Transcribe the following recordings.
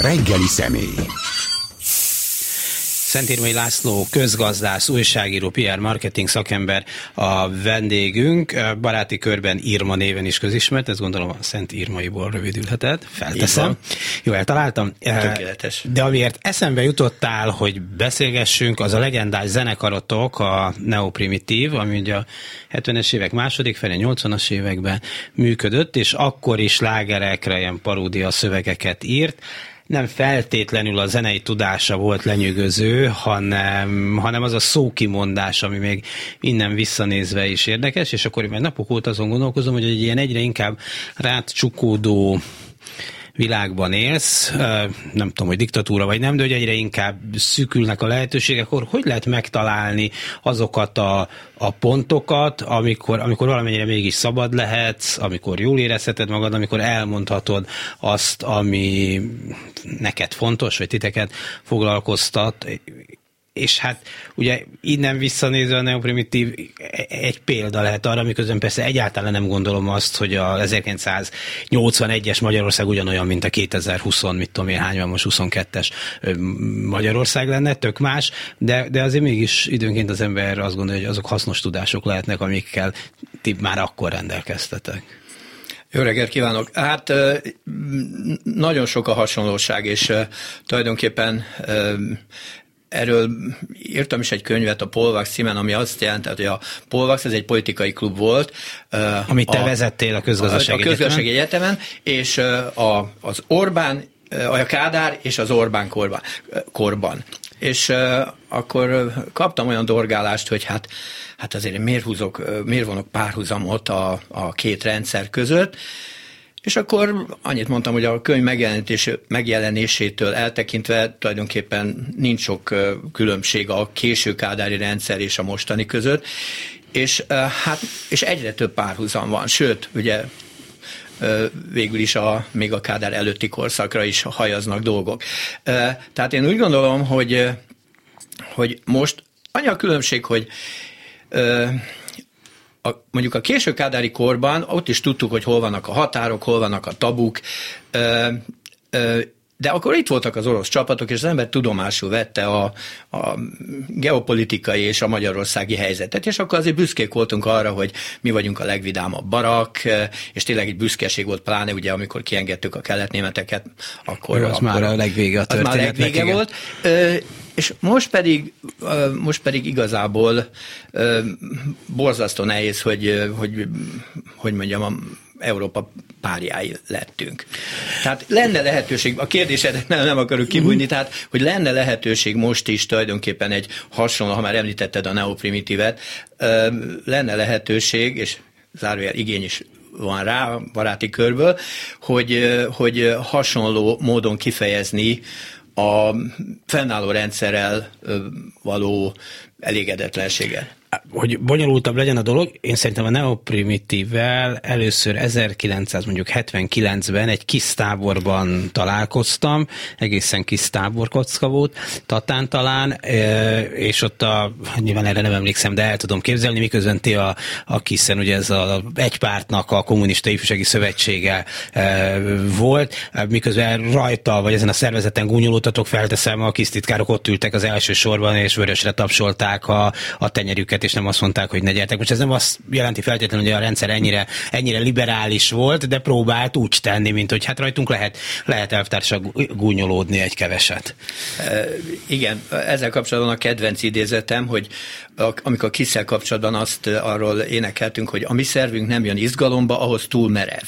Reggeli személy. Szentírmai László közgazdász, újságíró, PR marketing szakember a vendégünk. Baráti körben Irma néven is közismert, ez gondolom a Szent Irmaiból rövidülhetett. Felteszem. Jó, eltaláltam. Tökéletes. De amiért eszembe jutottál, hogy beszélgessünk, az a legendás zenekarotok, a Neoprimitív, ami ugye a 70-es évek második felé, 80-as években működött, és akkor is lágerekre ilyen paródia szövegeket írt nem feltétlenül a zenei tudása volt lenyűgöző, hanem, hanem az a szókimondás, ami még innen visszanézve is érdekes, és akkor én napok óta azon gondolkozom, hogy egy ilyen egyre inkább rátcsukódó világban élsz, nem tudom, hogy diktatúra vagy nem, de hogy egyre inkább szűkülnek a lehetőségek, akkor hogy lehet megtalálni azokat a, a pontokat, amikor, amikor valamennyire mégis szabad lehetsz, amikor jól érezheted magad, amikor elmondhatod azt, ami neked fontos, vagy titeket foglalkoztat, és hát ugye innen visszanézve a neoprimitív egy példa lehet arra, miközben persze egyáltalán nem gondolom azt, hogy a 1981-es Magyarország ugyanolyan, mint a 2020, mit tudom én, hány van most 22-es Magyarország lenne, tök más, de, de azért mégis időnként az ember azt gondolja, hogy azok hasznos tudások lehetnek, amikkel ti már akkor rendelkeztetek. Jó reggelt kívánok! Hát nagyon sok a hasonlóság, és tulajdonképpen erről írtam is egy könyvet a Polvax címen, ami azt jelenti, hogy a Polvax ez egy politikai klub volt. Amit te a, vezettél a közgazdasági, a közgazdasági egyetemen. egyetemen, és a, az Orbán, a Kádár és az Orbán korban. korban. És akkor kaptam olyan dorgálást, hogy hát, hát azért miért, húzok, miért vonok párhuzamot a, a két rendszer között, és akkor annyit mondtam, hogy a könyv megjelenésétől eltekintve tulajdonképpen nincs sok különbség a késő kádári rendszer és a mostani között, és, hát, és egyre több párhuzam van, sőt, ugye végül is a, még a Kádár előtti korszakra is hajaznak dolgok. Tehát én úgy gondolom, hogy, hogy most annyi a különbség, hogy a, mondjuk a késő kádári korban ott is tudtuk, hogy hol vannak a határok, hol vannak a tabuk, ö, ö, de akkor itt voltak az orosz csapatok, és az ember tudomásul vette a, a geopolitikai és a magyarországi helyzetet, és akkor azért büszkék voltunk arra, hogy mi vagyunk a legvidámabb barak, és tényleg egy büszkeség volt, pláne ugye, amikor kiengedtük a keletnémeteket, akkor... az akkor, már a legvége a történetnek. Az már legvége volt. És most pedig, most pedig igazából borzasztó nehéz, hogy, hogy, hogy mondjam, a Európa párjái lettünk. Tehát lenne lehetőség, a kérdésedet nem, nem akarok kibújni, mm. tehát hogy lenne lehetőség most is tulajdonképpen egy hasonló, ha már említetted a neoprimitívet, lenne lehetőség, és zárójel igény is van rá baráti körből, hogy, hogy hasonló módon kifejezni a fennálló rendszerrel való elégedetlenséggel hogy bonyolultabb legyen a dolog, én szerintem a neoprimitívvel először 1900 mondjuk 79-ben egy kis táborban találkoztam, egészen kis táborkocka volt, Tatán talán, és ott a, nyilván erre nem emlékszem, de el tudom képzelni, miközben ti a, a kiszen ugye ez a egy pártnak a kommunista ifjúsági szövetsége volt, miközben rajta, vagy ezen a szervezeten gúnyolódtatok, felteszem, a kis titkárok ott ültek az első sorban, és vörösre tapsolták a, a tenyerüket, és nem azt mondták, hogy ne gyertek. Most ez nem azt jelenti feltétlenül, hogy a rendszer ennyire, ennyire liberális volt, de próbált úgy tenni, mint hogy hát rajtunk lehet, lehet elvtársak gúnyolódni egy keveset. E, igen, ezzel kapcsolatban a kedvenc idézetem, hogy amikor kiszel kapcsolatban azt arról énekeltünk, hogy a mi szervünk nem jön izgalomba, ahhoz túl merev.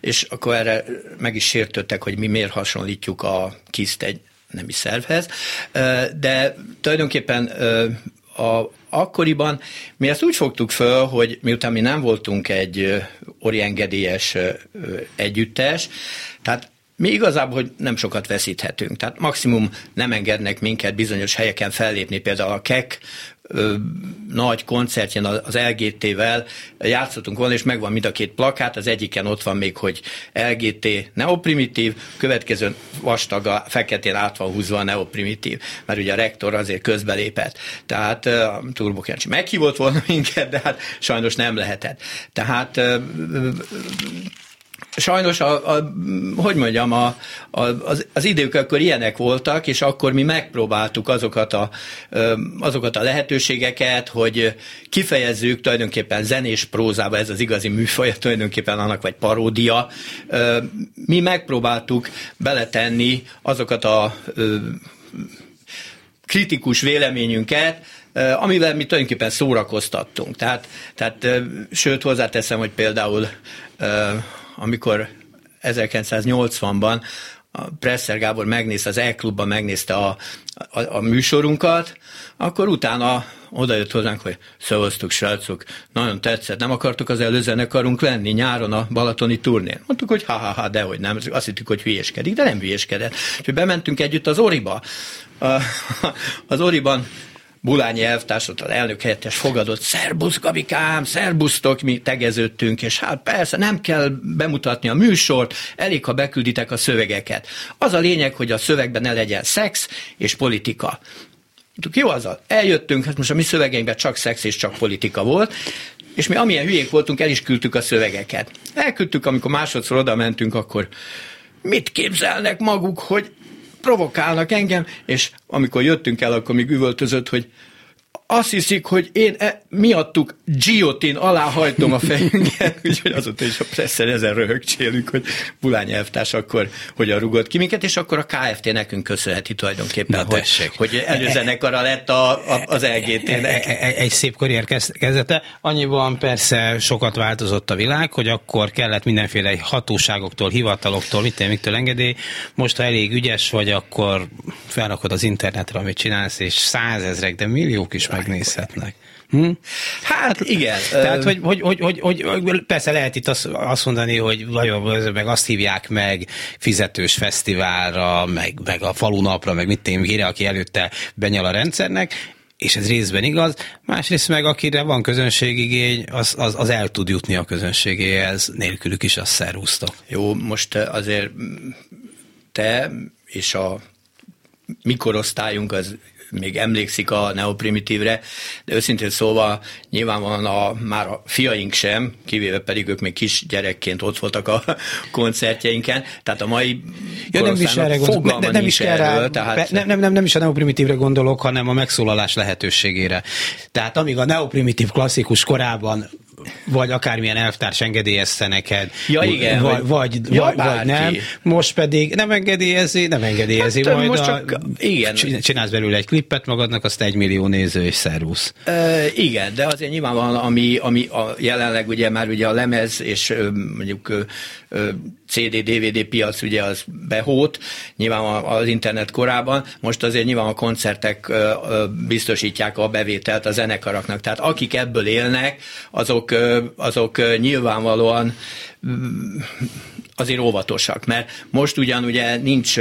És akkor erre meg is sértöttek, hogy mi miért hasonlítjuk a kiszt egy nemi szervhez, de tulajdonképpen a, akkoriban mi ezt úgy fogtuk föl, hogy miután mi nem voltunk egy oriengedélyes együttes, tehát mi igazából, hogy nem sokat veszíthetünk. Tehát maximum nem engednek minket bizonyos helyeken fellépni, például a KEK ö, nagy koncertjén az LGT-vel játszottunk volna, és megvan mind a két plakát, az egyiken ott van még, hogy LGT neoprimitív, következőn vastaga, feketén át van húzva a neoprimitív, mert ugye a rektor azért közbelépett. Tehát a Turbo meghívott volna minket, de hát sajnos nem lehetett. Tehát sajnos, a, a, hogy mondjam, a, a, az, az idők akkor ilyenek voltak, és akkor mi megpróbáltuk azokat a, azokat a lehetőségeket, hogy kifejezzük tulajdonképpen zenés prózába, ez az igazi műfaj, tulajdonképpen annak vagy paródia. Mi megpróbáltuk beletenni azokat a kritikus véleményünket, amivel mi tulajdonképpen szórakoztattunk. Tehát, tehát sőt, hozzáteszem, hogy például amikor 1980-ban a Presser Gábor megnézte, az E-klubban megnézte a, a, a műsorunkat, akkor utána oda jött hozzánk, hogy szavaztuk, srácok, nagyon tetszett, nem akartok az előzenekarunk lenni nyáron a Balatoni turnén? Mondtuk, hogy ha-ha-ha, dehogy nem, azt hittük, hogy hülyéskedik, de nem hülyéskedett. És bementünk együtt az Oriba. Az Oriban Bulányi elvtársat, az elnök helyettes fogadott, szerbusz Gabikám, szerbusztok, mi tegeződtünk, és hát persze nem kell bemutatni a műsort, elég, ha bekülditek a szövegeket. Az a lényeg, hogy a szövegben ne legyen szex és politika. Jó azzal, eljöttünk, hát most a mi szövegeinkben csak szex és csak politika volt, és mi amilyen hülyék voltunk, el is küldtük a szövegeket. Elküldtük, amikor másodszor oda mentünk, akkor mit képzelnek maguk, hogy provokálnak engem, és amikor jöttünk el, akkor még üvöltözött, hogy azt hiszik, hogy én e, miattuk giotin alá hajtom a fejünket, úgyhogy azóta is a presszer ezen röhögcsélünk, hogy Bulány elvtárs akkor hogyan rugott ki minket, és akkor a KFT nekünk köszönheti tulajdonképpen, Na, hogy, hogy előzenekara lett a, a, az LGT-nek. E, e, egy szép karrier kezdete. Annyiban persze sokat változott a világ, hogy akkor kellett mindenféle hatóságoktól, hivataloktól, mit miktől engedély. Most, ha elég ügyes vagy, akkor felrakod az internetre, amit csinálsz, és százezrek, de milliók is meg megnézhetnek. Hm? Hát igen. Tehát, hogy, hogy, hogy, hogy, hogy persze lehet itt azt, azt mondani, hogy vagy meg azt hívják meg fizetős fesztiválra, meg, meg a falunapra, meg mit én aki előtte benyal a rendszernek, és ez részben igaz, másrészt meg akire van közönségigény, az, az, az el tud jutni a közönségéhez, nélkülük is azt szerúztak. Jó, most azért te és a mikorosztályunk az még emlékszik a neoprimitívre, de őszintén szóval nyilvánvalóan a, már a fiaink sem, kivéve pedig ők még kis gyerekként ott voltak a koncertjeinken, tehát a mai ja, nem is erre gondolok, nem, nem is erről, erről, tehát... nem, nem, nem, nem is a neoprimitívre gondolok, hanem a megszólalás lehetőségére. Tehát amíg a neoprimitív klasszikus korában vagy akármilyen elvtárs engedélyezte neked, ja, igen, vagy, vagy, ja, vagy, vagy nem. Most pedig nem engedélyezi, nem engedélyezi, hát, majd most a, csak, igen. csinálsz belőle egy klippet magadnak, azt egy millió néző és szervusz. E, igen, de azért nyilvánvalóan, ami, ami a jelenleg ugye már ugye a lemez és mondjuk CD-DVD piac ugye az behót, nyilván az internet korában, most azért nyilván a koncertek biztosítják a bevételt a zenekaraknak, tehát akik ebből élnek, azok, azok nyilvánvalóan mm, azért óvatosak, mert most ugyan ugye nincs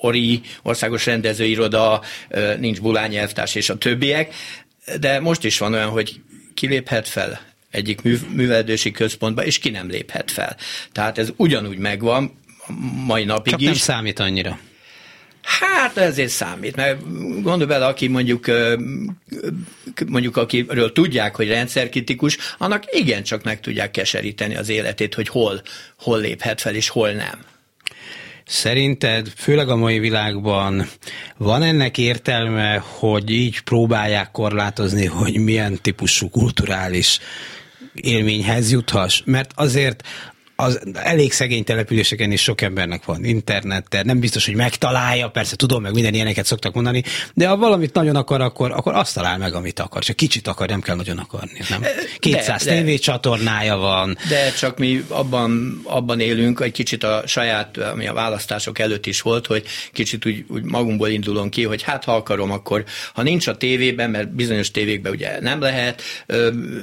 ORI, Országos Rendezőiroda, nincs Bulány elvtárs és a többiek, de most is van olyan, hogy kiléphet fel egyik művelődési központba, és ki nem léphet fel. Tehát ez ugyanúgy megvan mai napig Csak is. nem számít annyira. Hát ezért számít, mert gondolj bele, aki mondjuk, mondjuk akiről tudják, hogy rendszerkritikus, annak igencsak meg tudják keseríteni az életét, hogy hol, hol léphet fel és hol nem. Szerinted, főleg a mai világban van ennek értelme, hogy így próbálják korlátozni, hogy milyen típusú kulturális élményhez juthass? Mert azért az elég szegény településeken is sok embernek van internettel, nem biztos, hogy megtalálja, persze tudom, meg minden ilyeneket szoktak mondani, de ha valamit nagyon akar, akkor, akkor azt talál meg, amit akar. Csak kicsit akar, nem kell nagyon akarni, nem? 200 de, de, csatornája van. De csak mi abban, abban élünk, egy kicsit a saját, ami a választások előtt is volt, hogy kicsit úgy, úgy magunkból indulunk ki, hogy hát ha akarom, akkor ha nincs a tévében, mert bizonyos tévékben ugye nem lehet,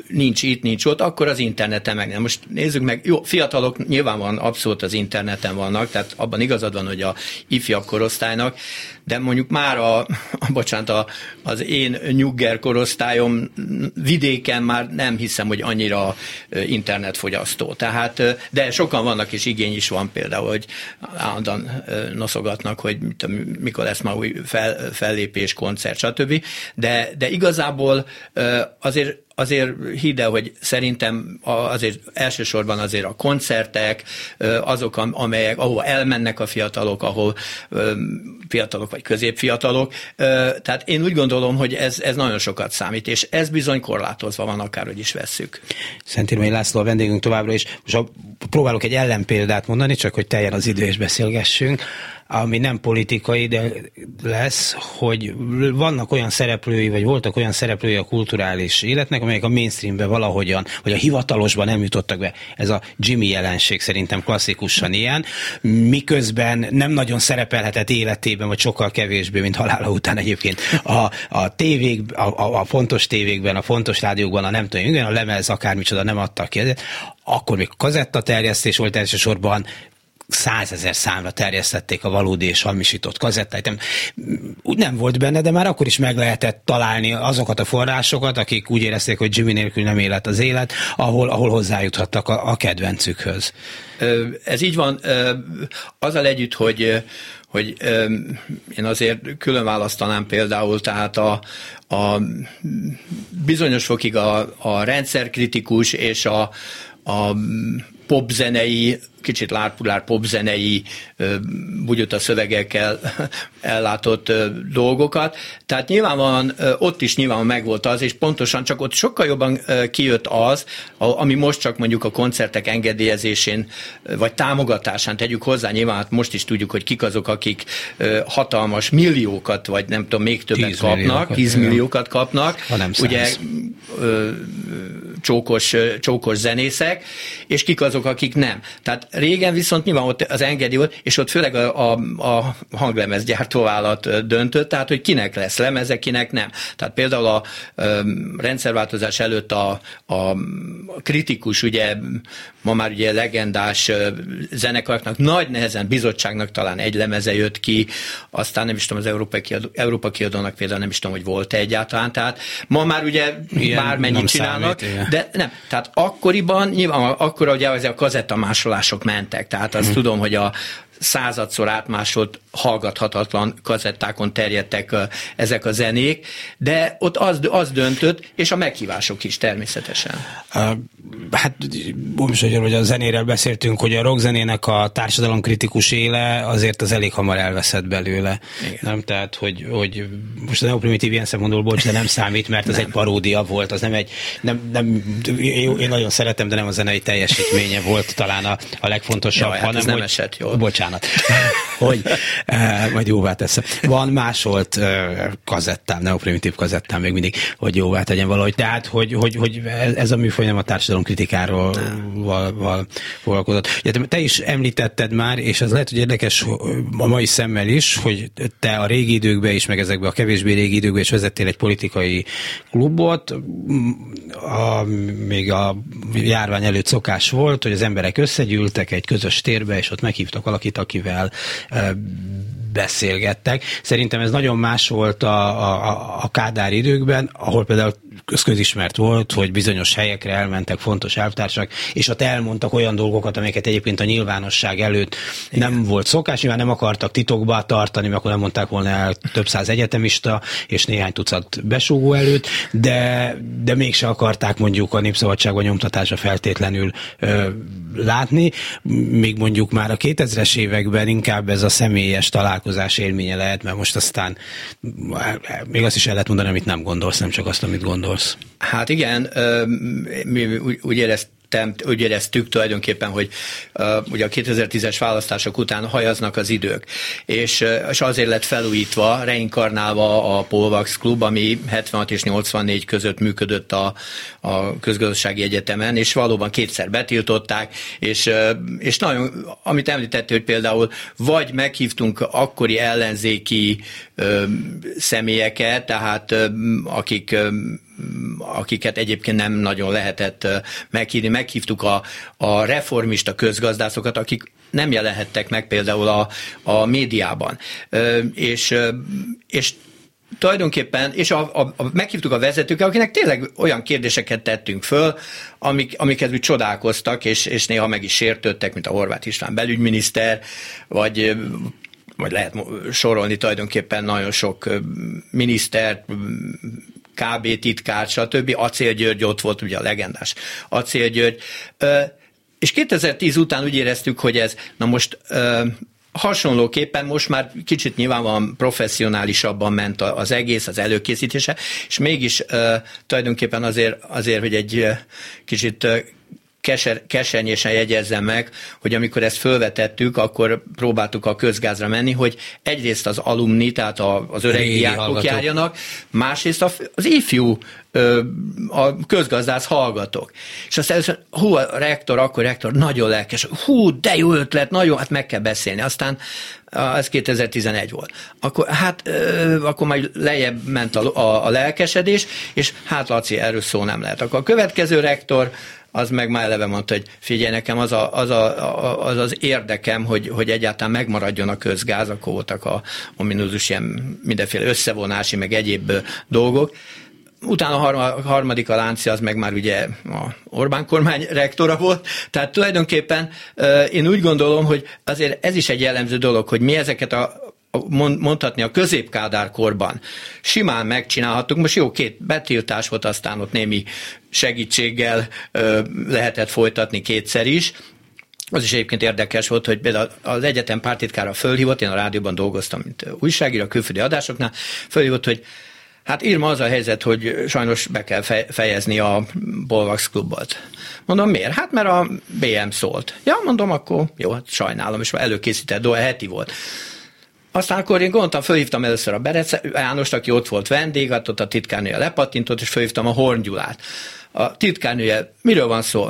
nincs itt, nincs ott, akkor az interneten meg nem. Most nézzük meg, jó, fiatalok fiatalok nyilvánvalóan abszolút az interneten vannak, tehát abban igazad van, hogy a ifjabb korosztálynak, de mondjuk már a, a bocsánat, a, az én nyugger korosztályom vidéken már nem hiszem, hogy annyira internetfogyasztó. Tehát, de sokan vannak, és igény is van például, hogy állandóan noszogatnak, hogy mikor lesz már új fel, fellépés, koncert, stb. De, de igazából azért azért hidd el, hogy szerintem azért elsősorban azért a koncertek, azok, amelyek, ahol elmennek a fiatalok, ahol fiatalok vagy középfiatalok. Tehát én úgy gondolom, hogy ez, ez nagyon sokat számít, és ez bizony korlátozva van, akárhogy is vesszük. Szentírmai László a vendégünk továbbra is. Most próbálok egy ellenpéldát mondani, csak hogy teljen az idő és beszélgessünk ami nem politikai, de lesz, hogy vannak olyan szereplői, vagy voltak olyan szereplői a kulturális életnek, amelyek a mainstreambe valahogyan, vagy a hivatalosban nem jutottak be. Ez a Jimmy jelenség szerintem klasszikusan ilyen, miközben nem nagyon szerepelhetett életében, vagy sokkal kevésbé, mint halála után egyébként a, a tévék, a, a, a fontos tévékben, a fontos rádiókban, a nem tudom, a lemez akármicsoda nem adtak ki. Akkor még kazetta terjesztés volt elsősorban, százezer számra terjesztették a valódi és hamisított kazettáit. Úgy nem volt benne, de már akkor is meg lehetett találni azokat a forrásokat, akik úgy érezték, hogy Jimmy nélkül nem élet az élet, ahol, ahol hozzájuthattak a, a kedvencükhöz. Ez így van, azzal együtt, hogy hogy én azért külön választanám például, tehát a, a bizonyos fokig a, a rendszerkritikus és a, a popzenei kicsit lárpulár popzenei, bugyuta szövegekkel ellátott dolgokat. Tehát nyilvánvalóan ott is nyilvánvalóan megvolt az, és pontosan csak ott sokkal jobban kijött az, ami most csak mondjuk a koncertek engedélyezésén vagy támogatásán tegyük hozzá, nyilván hát most is tudjuk, hogy kik azok, akik hatalmas milliókat, vagy nem tudom, még többet tíz kapnak, tízmilliókat kapnak. Ha nem ugye csókos, csókos zenészek, és kik azok, akik nem. Tehát Régen viszont nyilván ott az engedély volt, és ott főleg a, a, a hanglemezgyártóvállalat döntött, tehát hogy kinek lesz lemeze, kinek nem. Tehát például a, a rendszerváltozás előtt a, a kritikus, ugye ma már ugye legendás zenekaroknak nagy nehezen bizottságnak talán egy lemeze jött ki, aztán nem is tudom, az Európa, kiadó, Európa kiadónak például nem is tudom, hogy volt -e egyáltalán, tehát ma már ugye Ilyen bármennyit csinálnak, számít, de nem, tehát akkoriban nyilván akkor ugye a kazettamásolások mentek, tehát azt tudom, hogy a századszor átmásolt, hallgathatatlan kazettákon terjedtek ezek a zenék, de ott az, az döntött, és a meghívások is természetesen. Hát most, hogy a zenéről beszéltünk, hogy a rockzenének a társadalomkritikus éle azért az elég hamar elveszett belőle. Igen. Nem? Tehát, hogy, hogy most a neoprimitív ilyen szempontból, bocs, de nem számít, mert az egy paródia volt, az nem egy, nem, nem, én nagyon szeretem, de nem a zenei teljesítménye volt talán a, a legfontosabb, Jaj, hát hanem, nem hogy, esett jól. Bocsánat, bocsánat, hogy eh, majd jóvá teszem. Van másolt eh, kazettám, neoprimitív kazettám még mindig, hogy jóvá tegyen valahogy. Tehát, hogy, hogy, hogy ez a műfaj nem a társadalom kritikáról val, val, foglalkozott. Ja, te is említetted már, és az lehet, hogy érdekes a mai szemmel is, hogy te a régi időkben is, meg ezekben a kevésbé régi időkben is vezettél egy politikai klubot, a, még a járvány előtt szokás volt, hogy az emberek összegyűltek egy közös térbe, és ott meghívtak valakit, akivel beszélgettek. Szerintem ez nagyon más volt a, a, a Kádár időkben, ahol például közismert volt, hogy bizonyos helyekre elmentek fontos elvtársak, és ott elmondtak olyan dolgokat, amelyeket egyébként a nyilvánosság előtt Igen. nem volt szokás, nyilván nem akartak titokba tartani, mert akkor nem mondták volna el több száz egyetemista és néhány tucat besúgó előtt, de, de mégse akarták mondjuk a népszabadságban nyomtatása feltétlenül ö, látni, még mondjuk már a 2000-es években inkább ez a személyes találkozás élménye lehet, mert most aztán még azt is el lehet mondani, amit nem gondolsz, nem csak azt, amit gondolsz. Hát igen, mi úgy éreztük, úgy éreztük tulajdonképpen, hogy uh, ugye a 2010-es választások után hajaznak az idők, és, uh, és azért lett felújítva, reinkarnálva a Polvax Klub, ami 76 és 84 között működött a, a közgazdasági egyetemen, és valóban kétszer betiltották, és, uh, és nagyon, amit említettél, hogy például vagy meghívtunk akkori ellenzéki uh, személyeket, tehát uh, akik uh, akiket egyébként nem nagyon lehetett meghívni. Meghívtuk a, a reformista közgazdászokat, akik nem jelenhettek meg például a, a médiában. És, és tulajdonképpen, és a, a, a, meghívtuk a vezetőket, akinek tényleg olyan kérdéseket tettünk föl, amik, amiket úgy csodálkoztak, és, és néha meg is sértődtek, mint a Horváth István belügyminiszter, vagy vagy lehet sorolni tulajdonképpen nagyon sok miniszter, KB titkár, stb. Acél György ott volt, ugye a legendás Acél György. És 2010 után úgy éreztük, hogy ez, na most hasonlóképpen most már kicsit nyilvánvalóan professzionálisabban ment az egész, az előkészítése, és mégis uh, tulajdonképpen azért, azért, hogy egy kicsit keser, kesernyésen jegyezzem meg, hogy amikor ezt fölvetettük, akkor próbáltuk a közgázra menni, hogy egyrészt az alumni, tehát az öreg diákok járjanak, másrészt az ifjú a közgazdász hallgatók. És azt először, hú, a rektor, akkor rektor, nagyon lelkes, hú, de jó ötlet, nagyon, hát meg kell beszélni. Aztán ez 2011 volt. Akkor, hát, akkor majd lejjebb ment a, a, a lelkesedés, és hát Laci, erről szó nem lehet. Akkor a következő rektor, az meg már eleve mondta, hogy figyelj, nekem az a, az, a, az, az érdekem, hogy, hogy egyáltalán megmaradjon a közgáz, akkor voltak a ominózus ilyen mindenféle összevonási, meg egyéb dolgok. Utána a harmadik a lánci, az meg már ugye a Orbán kormány rektora volt. Tehát tulajdonképpen én úgy gondolom, hogy azért ez is egy jellemző dolog, hogy mi ezeket a mondhatni a középkádár korban simán megcsinálhattuk. Most jó, két betiltás volt, aztán ott némi segítséggel lehetett folytatni kétszer is, az is egyébként érdekes volt, hogy például az egyetem pártitkára fölhívott, én a rádióban dolgoztam, mint újságíró, a külföldi adásoknál, fölhívott, hogy Hát írma az a helyzet, hogy sajnos be kell fejezni a Bolvax klubot. Mondom, miért? Hát mert a BM szólt. Ja, mondom, akkor jó, hát sajnálom, és előkészített, do heti volt. Aztán akkor én gondoltam, fölhívtam először a Berec Jánost, aki ott volt vendég, hát ott a titkárnője lepattintott, és fölhívtam a Horn Gyulát. A titkárnője, miről van szó?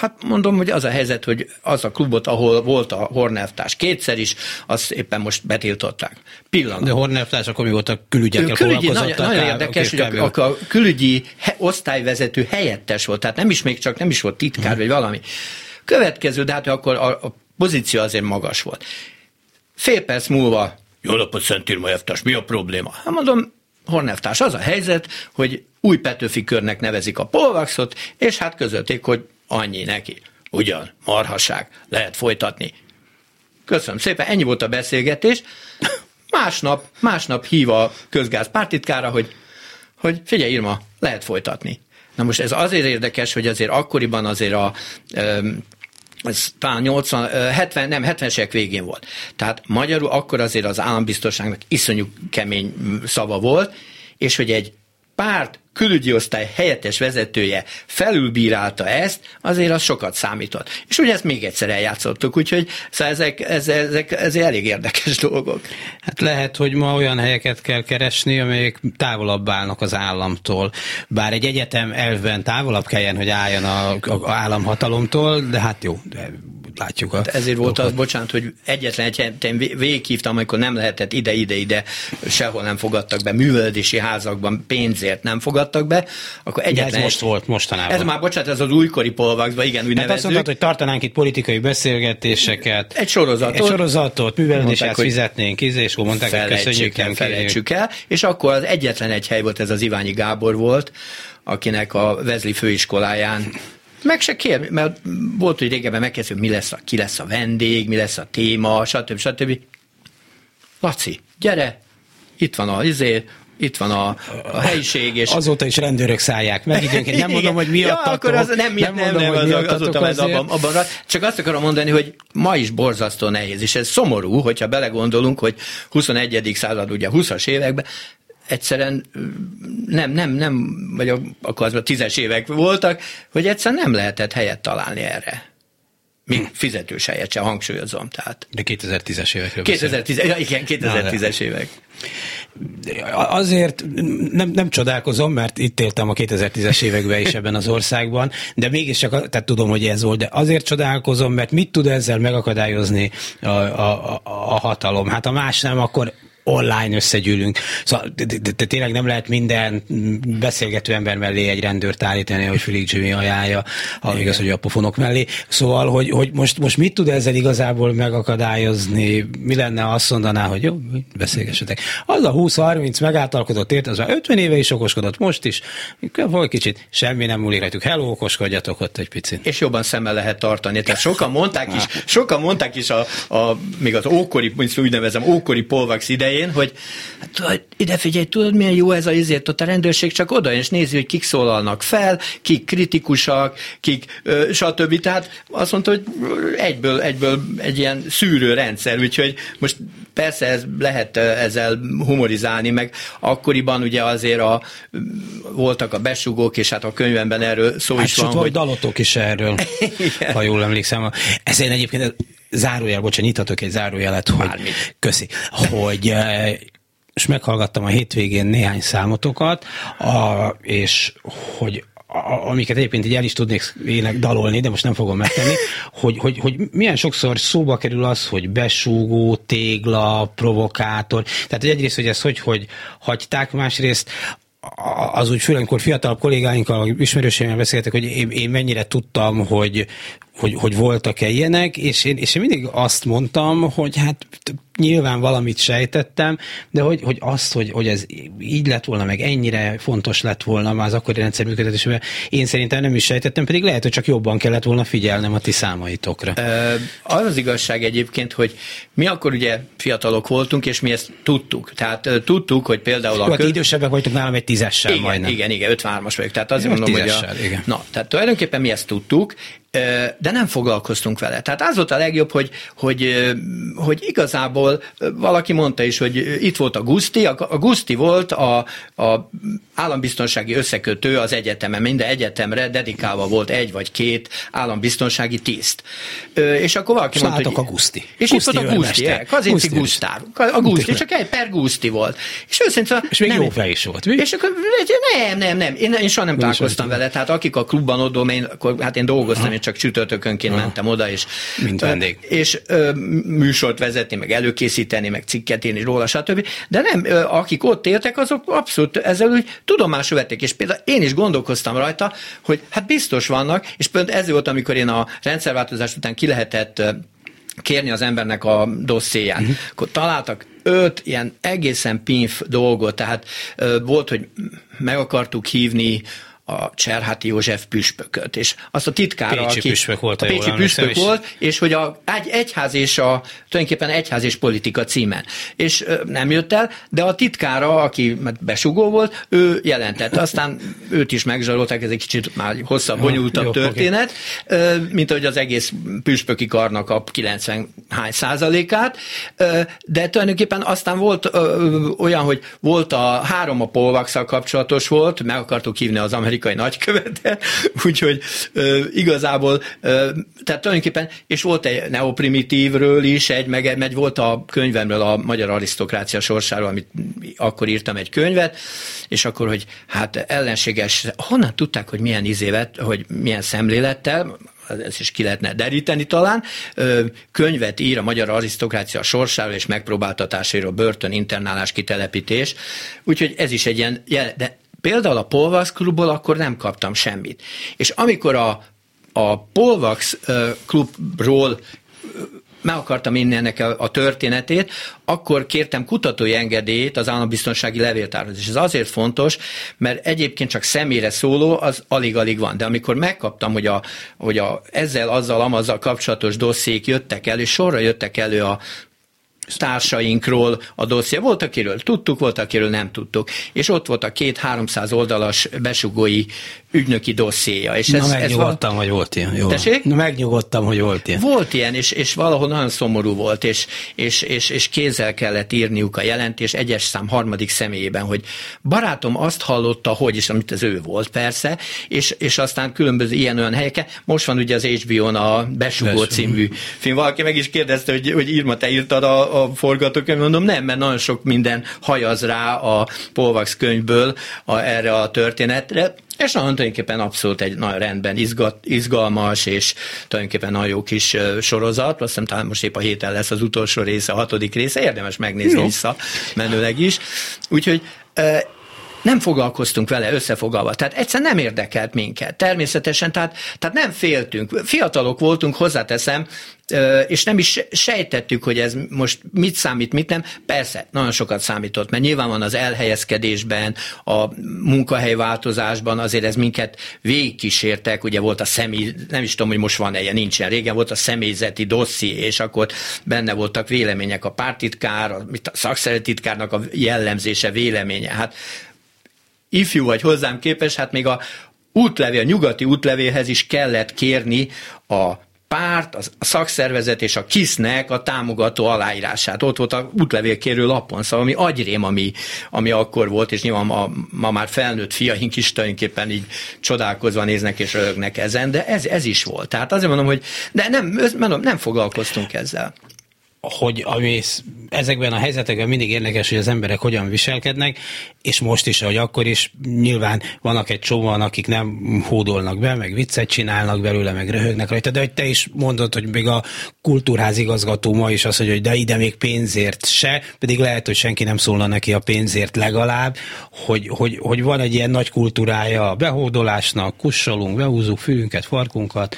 Hát mondom, hogy az a helyzet, hogy az a klubot, ahol volt a Hornelvtárs kétszer is, azt éppen most betiltották. Pillanat. De Hornelvtárs akkor mi volt a külügyekkel külügyi, nagyon, nagyon érdekes, hogy a, a, külügyi he, osztályvezető helyettes volt, tehát nem is még csak nem is volt titkár, hmm. vagy valami. Következő, de hát akkor a, a pozíció azért magas volt. Fél perc múlva jó napot, Szent Irma mi a probléma? Hát mondom, Horneftárs, az a helyzet, hogy új Petőfi körnek nevezik a polvaxot, és hát közölték, hogy annyi neki. Ugyan, marhaság, lehet folytatni. Köszönöm szépen, ennyi volt a beszélgetés. Másnap, másnap hív a közgáz pártitkára, hogy, hogy figyelj Irma, lehet folytatni. Na most ez azért érdekes, hogy azért akkoriban azért a ez talán 80, 70, nem, 70-es évek végén volt. Tehát magyarul akkor azért az állambiztonságnak iszonyú kemény szava volt, és hogy egy párt külügyi osztály helyettes vezetője felülbírálta ezt, azért az sokat számított. És ugye ezt még egyszer eljátszottuk, úgyhogy szóval ezek, ezek, ezek, ezek elég érdekes dolgok. Hát lehet, hogy ma olyan helyeket kell keresni, amelyek távolabb állnak az államtól. Bár egy egyetem elvben távolabb kelljen, hogy álljon a, a államhatalomtól, de hát jó, de látjuk. A hát ezért volt az, bocsánat, hogy egyetlen egy végighívtam, amikor nem lehetett ide-ide-ide, sehol nem fogadtak be, művelődési házakban pénzért nem fogadtak be, akkor egyetlen... ez most volt mostanában. Ez már, bocsánat, ez az újkori polvaxban, igen, úgy hát azt mondtad, hogy tartanánk itt politikai beszélgetéseket. Egy sorozatot. Egy sorozatot, művelődési ház fizetnénk, íz, és akkor mondták, hogy köszönjük el, felejtsük el, és akkor az egyetlen egy hely volt, ez az Iványi Gábor volt, akinek a Vezli főiskoláján meg se kér, mert volt, hogy régebben megkezdő, mi lesz a, ki lesz a vendég, mi lesz a téma, stb. stb. Laci, gyere, itt van a izé, itt van a, a helyiség. És... Azóta is rendőrök szállják meg, időnként nem mondom, hogy miatt. Ja, akkor az nem, nem, nem, nem, nem az, azóta ez abban, abban, csak azt akarom mondani, hogy ma is borzasztó nehéz, és ez szomorú, hogyha belegondolunk, hogy 21. század, ugye 20-as években, egyszerűen nem, nem, nem, vagy akkor az a tízes évek voltak, hogy egyszerűen nem lehetett helyet találni erre. Hm. fizetős helyet sem hangsúlyozom. Tehát. De 2010-es évekről 2010, ja, igen, 2010-es évek. Azért nem, nem csodálkozom, mert itt éltem a 2010-es években is ebben az országban, de mégiscsak, tehát tudom, hogy ez volt, de azért csodálkozom, mert mit tud ezzel megakadályozni a, a, a, a hatalom? Hát a más nem, akkor online összegyűlünk. Szóval de, de, de tényleg nem lehet minden beszélgető ember mellé egy rendőrt állítani, hogy Felix Jimmy ajánlja, ha igaz, hogy a pofonok mellé. Szóval, hogy, hogy most, most mit tud ezzel igazából megakadályozni? Mi lenne, azt mondaná, hogy jó, beszélgessetek. Az a 20-30 megáltalkodott ért, az már 50 éve is okoskodott, most is. Volt kicsit, semmi nem múlik rajtuk. Hello, okoskodjatok ott egy picit. És jobban szemmel lehet tartani. Tehát sokan mondták is, sokan mondták is a, a még az ókori, úgy nevezem, ókori polvax idején, elején, hogy hát, ide figyelj, tudod milyen jó ez a izért, ott a rendőrség csak oda, és nézi, hogy kik szólalnak fel, kik kritikusak, kik ö, stb. Tehát azt mondta, hogy egyből, egyből egy ilyen szűrő rendszer, úgyhogy most persze ez lehet ezzel humorizálni, meg akkoriban ugye azért a, voltak a besugók, és hát a könyvemben erről szó hát is van. hogy dalotok is erről, ha jól emlékszem. Ezért egyébként zárójel, bocsánat, nyithatok egy zárójelet, hogy Bármit. köszi, hogy és meghallgattam a hétvégén néhány számotokat, a, és hogy amiket egyébként így el is tudnék ének dalolni, de most nem fogom megtenni, hogy, hogy, hogy milyen sokszor szóba kerül az, hogy besúgó, tégla, provokátor. Tehát egyrészt, hogy ezt hogy, hogy hagyták, másrészt az úgy főleg, amikor fiatalabb kollégáinkkal, ismerőseimmel beszéltek, hogy én, én mennyire tudtam, hogy, hogy, hogy voltak-e ilyenek, és én, és én mindig azt mondtam, hogy hát nyilván valamit sejtettem, de hogy, hogy azt, hogy, hogy ez így lett volna, meg ennyire fontos lett volna már az akkori rendszer működtetésében, én szerintem nem is sejtettem, pedig lehet, hogy csak jobban kellett volna figyelnem a ti számaitokra. Ö, az az igazság egyébként, hogy mi akkor ugye fiatalok voltunk, és mi ezt tudtuk. Tehát tudtuk, hogy például a... Jó, kö... idősebbek vagytok nálam egy tízessel igen, majdnem. Igen, igen, 53-as vagyok. Tehát azért mondom, hogy a... igen. Na, tehát tulajdonképpen mi ezt tudtuk, de nem foglalkoztunk vele. Tehát az volt a legjobb, hogy, hogy, hogy igazából valaki mondta is, hogy itt volt a Guszti, a Guszti volt a, a állambiztonsági összekötő az egyetemen, minden egyetemre dedikálva volt egy vagy két állambiztonsági tiszt. És akkor valaki mondta, hogy... a Guszti. És itt volt a Guszti, Kazinci Gusztár. A Guszti, csak egy per Guszti volt. És őszintén... És még nem, jó fej is volt. Mi? És akkor nem, nem, nem. Én, én soha nem találkoztam vele. Tehát akik a klubban ott, én, akkor, hát én dolgoztam, én csak csütörtökönként mentem oda, és, Mint vendég. és ö, műsort vezetni, meg előkészíteni, meg cikket írni róla, stb. De nem, ö, akik ott éltek, azok abszolút ezzel úgy tudomásul vették, és például én is gondolkoztam rajta, hogy hát biztos vannak, és például ez volt, amikor én a rendszerváltozás után ki lehetett kérni az embernek a dosszéját. Uh-huh. Akkor találtak öt ilyen egészen pinf dolgot, tehát ö, volt, hogy meg akartuk hívni a Cserháti József püspököt, és azt a titkára, Pécsi aki, püspök volt, a Pécsi püspök is. volt, és hogy a egy, egyház és a, tulajdonképpen egyház és politika címen. És ö, nem jött el, de a titkára, aki besugó volt, ő jelentett. Aztán őt is megzsarolták, ez egy kicsit már hosszabb, bonyolultabb történet, ö, mint ahogy az egész püspöki karnak a 90 hány százalékát, ö, de tulajdonképpen aztán volt ö, olyan, hogy volt a három a polvaxal kapcsolatos volt, meg akartuk hívni az amerikai amerikai nagykövete, úgyhogy ö, igazából, ö, tehát tulajdonképpen, és volt egy neoprimitívről is, egy, meg, meg volt a könyvemről a magyar arisztokrácia sorsáról, amit akkor írtam egy könyvet, és akkor, hogy hát ellenséges, honnan tudták, hogy milyen izévet, hogy milyen szemlélettel, ezt is ki lehetne deríteni talán, könyvet ír a magyar arisztokrácia sorsáról és megpróbáltatásairól, börtön, internálás, kitelepítés, úgyhogy ez is egy ilyen, de Például a Polvax klubból akkor nem kaptam semmit. És amikor a, a Polvax klubról meg akartam inni ennek a, a történetét, akkor kértem kutatói engedélyt az állambiztonsági levéltárhoz. És ez azért fontos, mert egyébként csak személyre szóló, az alig-alig van. De amikor megkaptam, hogy, a, hogy a, ezzel, azzal, amazzal kapcsolatos dossziék jöttek elő, sorra jöttek elő a társainkról a dosszia. Volt, akiről tudtuk, volt, akiről nem tudtuk. És ott volt a két-háromszáz oldalas besugói ügynöki dossziéja. És ez, Na megnyugodtam, ez hogy volt ilyen. Jó. Tessék? Na megnyugodtam, hogy volt ilyen. Volt ilyen, és, és valahol nagyon szomorú volt, és, és, és, és kézzel kellett írniuk a jelentés egyes szám harmadik személyében, hogy barátom azt hallotta, hogy, és amit az ő volt persze, és, és aztán különböző ilyen-olyan helyeken. Most van ugye az HBO-n a Besugó Besugó. című film. Valaki meg is kérdezte, hogy, hogy Irma, te írtad a, a forgatókönyv, mondom, nem, mert nagyon sok minden hajaz rá a Polvax könyvből a, erre a történetre, és nagyon tulajdonképpen abszolút egy nagyon rendben izgat, izgalmas, és tulajdonképpen nagyon jó kis sorozat. Azt hiszem talán most épp a héten lesz az utolsó része, a hatodik része, érdemes megnézni vissza menőleg is. Úgyhogy nem foglalkoztunk vele összefoglalva. Tehát egyszer nem érdekelt minket. Természetesen, tehát, tehát nem féltünk. Fiatalok voltunk, hozzáteszem, és nem is sejtettük, hogy ez most mit számít, mit nem. Persze, nagyon sokat számított, mert nyilván van az elhelyezkedésben, a munkahely változásban, azért ez minket végigkísértek, ugye volt a személy, nem is tudom, hogy most van-e ilyen, nincsen, régen volt a személyzeti dosszi, és akkor benne voltak vélemények, a pártitkár, a, a szakszeretitkárnak a jellemzése, véleménye. Hát ifjú vagy hozzám képes, hát még a útlevél, a nyugati útlevélhez is kellett kérni a párt, a szakszervezet és a KISZ-nek a támogató aláírását. Ott volt a útlevélkérő lapon, szóval ami agyrém, ami, ami akkor volt, és nyilván ma, ma már felnőtt fiaink is tulajdonképpen így csodálkozva néznek és rögnek ezen, de ez, ez is volt. Tehát azért mondom, hogy de nem, mondom, nem foglalkoztunk ezzel hogy ami ezekben a helyzetekben mindig érdekes, hogy az emberek hogyan viselkednek, és most is, ahogy akkor is, nyilván vannak egy csomóan, akik nem hódolnak be, meg viccet csinálnak belőle, meg röhögnek rajta, de hogy te is mondod, hogy még a kultúrház igazgató ma is azt mondja, hogy de ide még pénzért se, pedig lehet, hogy senki nem szólna neki a pénzért legalább, hogy, hogy, hogy van egy ilyen nagy kultúrája a behódolásnak, kussolunk, behúzzuk fülünket, farkunkat,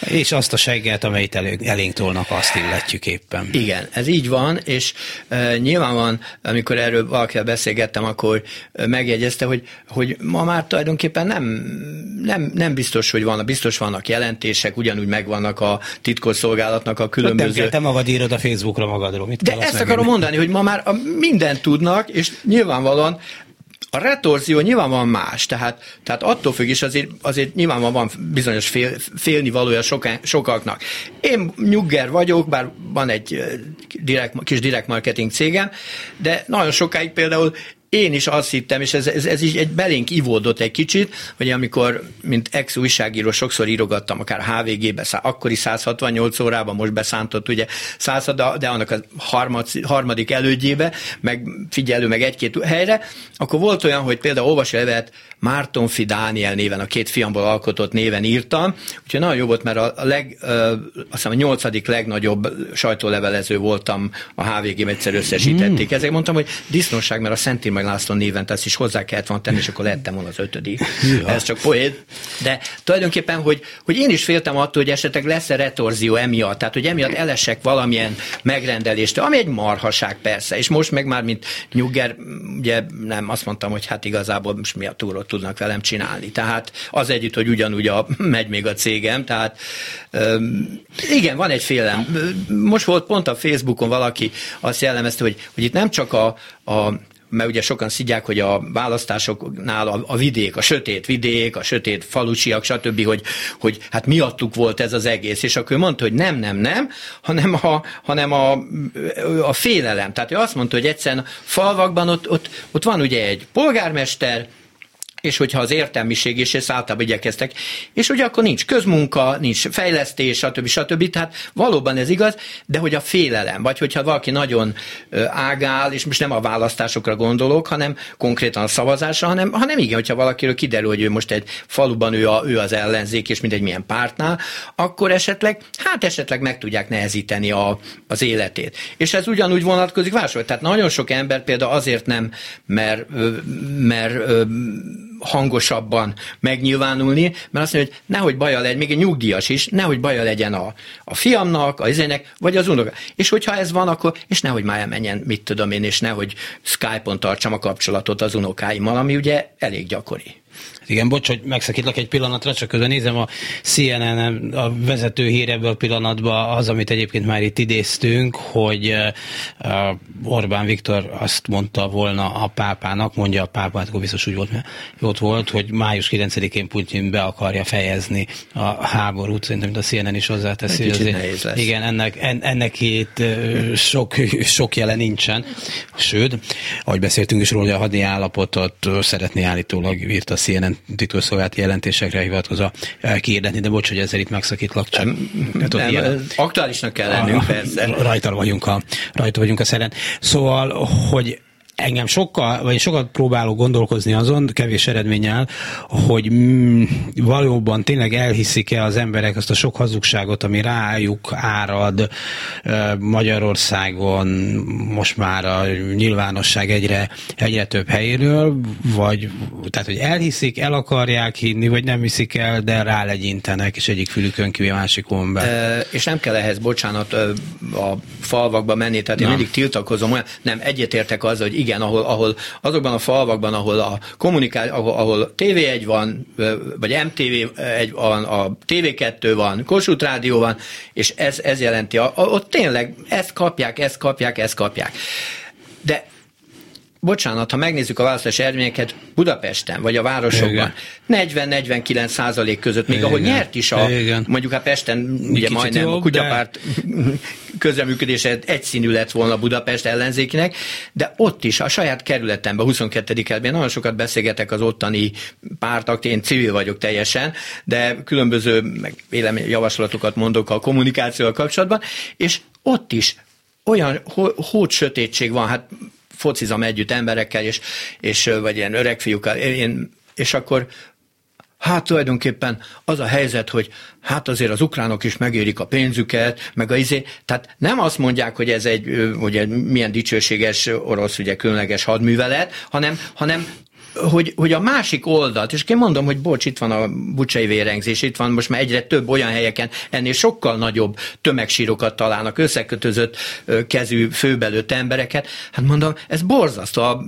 és azt a segget, amelyet elénk tolnak, azt illetjük éppen. Igen, ez így van, és e, nyilván van, amikor erről valakivel beszélgettem, akkor megjegyezte, hogy, hogy ma már tulajdonképpen nem, nem, nem biztos, hogy van, biztos vannak jelentések, ugyanúgy megvannak a titkosszolgálatnak a különböző... Nem kell, te magad írod a Facebookra magadról. Mit De ezt akarom mondani, hogy ma már mindent tudnak, és nyilvánvalóan a retorzió nyilván van más, tehát, tehát attól függ is azért, azért nyilván van bizonyos fél, félni valója soka, sokaknak. Én nyugger vagyok, bár van egy direkt, kis direkt marketing cégem, de nagyon sokáig például én is azt hittem, és ez, ez, ez is egy belénk ivódott egy kicsit, hogy amikor, mint ex-újságíró sokszor írogattam, akár HVG-be, akkori 168 órában, most beszántott ugye 100, de, annak a harmad, harmadik elődjébe, meg figyelő, meg egy-két helyre, akkor volt olyan, hogy például olvasi levelet Márton Fi Dániel néven, a két fiamból alkotott néven írtam, úgyhogy nagyon jó volt, mert a, leg, azt hiszem a nyolcadik legnagyobb sajtólevelező voltam a HVG-ben, egyszer összesítették. Mm. Ezért mondtam, hogy disznóság, mert a Szent meg László néven ezt is hozzá kellett volna tenni, és akkor lettem volna az ötödik. Ja. Ez csak poén. De tulajdonképpen, hogy, hogy én is féltem attól, hogy esetleg lesz-e retorzió emiatt, tehát hogy emiatt elesek valamilyen megrendelést, ami egy marhaság persze, és most meg már, mint nyugger, ugye nem, azt mondtam, hogy hát igazából most mi a túrót tudnak velem csinálni. Tehát az együtt, hogy ugyanúgy a, megy még a cégem, tehát igen, van egy félelem. Most volt pont a Facebookon valaki azt jellemezte, hogy, hogy itt nem csak a, a mert ugye sokan szidják, hogy a választásoknál a, a vidék, a sötét vidék, a sötét falucsiak, stb., hogy, hogy hát miattuk volt ez az egész, és akkor ő mondta, hogy nem, nem, nem, hanem a, hanem a, a félelem. Tehát ő azt mondta, hogy egyszerűen falvakban ott, ott, ott van ugye egy polgármester, és hogyha az értelmiség, és ezt általában igyekeztek, és ugye akkor nincs közmunka, nincs fejlesztés, stb. stb. Tehát valóban ez igaz, de hogy a félelem, vagy hogyha valaki nagyon ágál, és most nem a választásokra gondolok, hanem konkrétan a szavazásra, hanem, hanem igen, hogyha valakiről kiderül, hogy ő most egy faluban ő, a, ő az ellenzék, és mindegy milyen pártnál, akkor esetleg, hát esetleg meg tudják nehezíteni a, az életét. És ez ugyanúgy vonatkozik máshogy. Tehát nagyon sok ember például azért nem mer, mer, mer hangosabban megnyilvánulni, mert azt mondja, hogy nehogy baja legyen, még egy nyugdíjas is, nehogy baja legyen a, a fiamnak, a izének, vagy az unoka. És hogyha ez van, akkor, és nehogy már elmenjen, mit tudom én, és nehogy Skype-on tartsam a kapcsolatot az unokáimmal, ami ugye elég gyakori. Igen, bocs, hogy megszakítlak egy pillanatra, csak közben nézem a CNN a vezető hír ebből a pillanatban az, amit egyébként már itt idéztünk, hogy Orbán Viktor azt mondta volna a pápának, mondja a pápa, hát akkor biztos úgy volt, mert ott volt, hogy május 9-én Putyin be akarja fejezni a háborút, szerintem a CNN is hozzáteszi. Egy azért, lesz. Igen, ennek, en, ennek itt sok, sok jele nincsen. Sőt, ahogy beszéltünk is róla, hogy a hadi állapotot szeretné állítólag, írt a CNN titkosszolgált jelentésekre hivatkozva kiirdetni, de bocs, hogy ezzel itt megszakítlak. Csak, nem, nem, ilyen, aktuálisnak kell lennünk, a, persze. Rajta vagyunk a, rajta vagyunk a szeren. Szóval, hogy engem sokkal, vagy sokat próbálok gondolkozni azon, kevés eredménnyel, hogy mm, valóban tényleg elhiszik-e az emberek azt a sok hazugságot, ami rájuk árad Magyarországon, most már a nyilvánosság egyre, egyre több helyéről, vagy tehát, hogy elhiszik, el akarják hinni, vagy nem hiszik el, de rálegyintenek, és egyik fülükön kívül, másikon be. E, és nem kell ehhez, bocsánat, a falvakba menni, tehát én mindig tiltakozom, nem, egyetértek azzal, hogy igen, ahol, ahol azokban a falvakban, ahol a kommunikáció, ahol, ahol TV1 van, vagy MTV1 van, a TV2 van, Kossuth Rádió van, és ez, ez jelenti, a, a, ott tényleg ezt kapják, ezt kapják, ezt kapják. De bocsánat, ha megnézzük a választási eredményeket Budapesten, vagy a városokban, 40-49 százalék között, még Igen. ahol nyert is a, Igen. mondjuk a Pesten, ugye Kicsit majdnem jobb, a kutyapárt de... közreműködése egyszínű lett volna Budapest ellenzékinek, de ott is, a saját kerületemben, 22. kerületben nagyon sokat beszélgetek az ottani pártak, én civil vagyok teljesen, de különböző meg javaslatokat mondok a kommunikációval kapcsolatban, és ott is olyan hót sötétség van, hát focizom együtt emberekkel, és, és vagy ilyen öreg fiúkkal, én, és akkor Hát tulajdonképpen az a helyzet, hogy hát azért az ukránok is megérik a pénzüket, meg a izé, tehát nem azt mondják, hogy ez egy ugye, milyen dicsőséges orosz, ugye különleges hadművelet, hanem, hanem hogy, hogy a másik oldalt, és én mondom, hogy bocs, itt van a bucsai vérengzés, itt van most már egyre több olyan helyeken, ennél sokkal nagyobb tömegsírokat találnak, összekötözött kezű, főbelőtt embereket. Hát mondom, ez borzasztó, a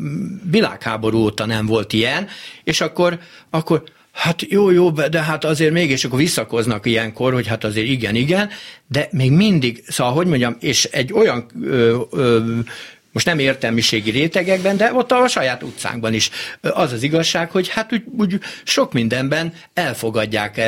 világháború óta nem volt ilyen, és akkor, akkor Hát jó, jó, de hát azért mégis akkor visszakoznak ilyenkor, hogy hát azért igen, igen, de még mindig, szóval hogy mondjam, és egy olyan ö, ö, most nem értelmiségi rétegekben, de ott a saját utcánkban is. Az az igazság, hogy hát úgy, úgy sok mindenben elfogadják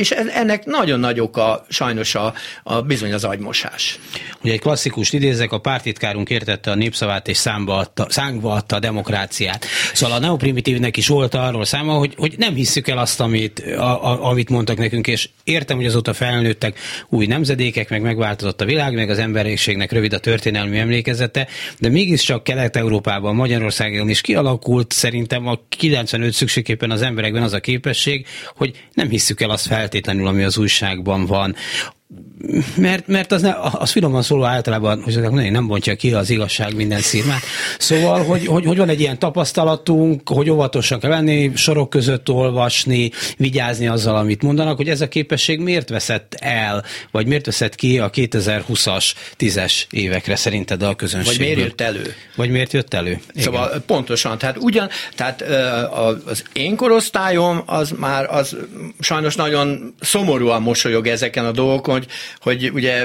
és ennek nagyon nagy oka sajnos a, a bizony az agymosás. Ugye egy klasszikus idézek, a pártitkárunk értette a népszavát és számba adta, számba adta a demokráciát. Szóval a neoprimitívnek is volt arról száma, hogy, hogy nem hisszük el azt, amit, a, a, amit mondtak nekünk, és értem, hogy azóta felnőttek új nemzedékek, meg megváltozott a világ, meg az emberiségnek rövid a történelmi emlékezete, de mégiscsak Kelet-Európában, Magyarországon is kialakult szerintem a 95 szükségképpen az emberekben az a képesség, hogy nem hisszük el azt fel feltétlenül, ami az újságban van mert, mert az, ne, az finoman szóló általában, hogy mondani, nem bontja ki az igazság minden szírmát. Szóval, hogy, hogy, hogy van egy ilyen tapasztalatunk, hogy óvatosan kell lenni, sorok között olvasni, vigyázni azzal, amit mondanak, hogy ez a képesség miért veszett el, vagy miért veszett ki a 2020-as, 10-es évekre szerinted a közönség? Vagy miért jött elő? Vagy miért jött elő? Igen. Szóval pontosan, tehát ugyan, tehát az én korosztályom az már az sajnos nagyon szomorúan mosolyog ezeken a dolgokon, hogy, hogy ugye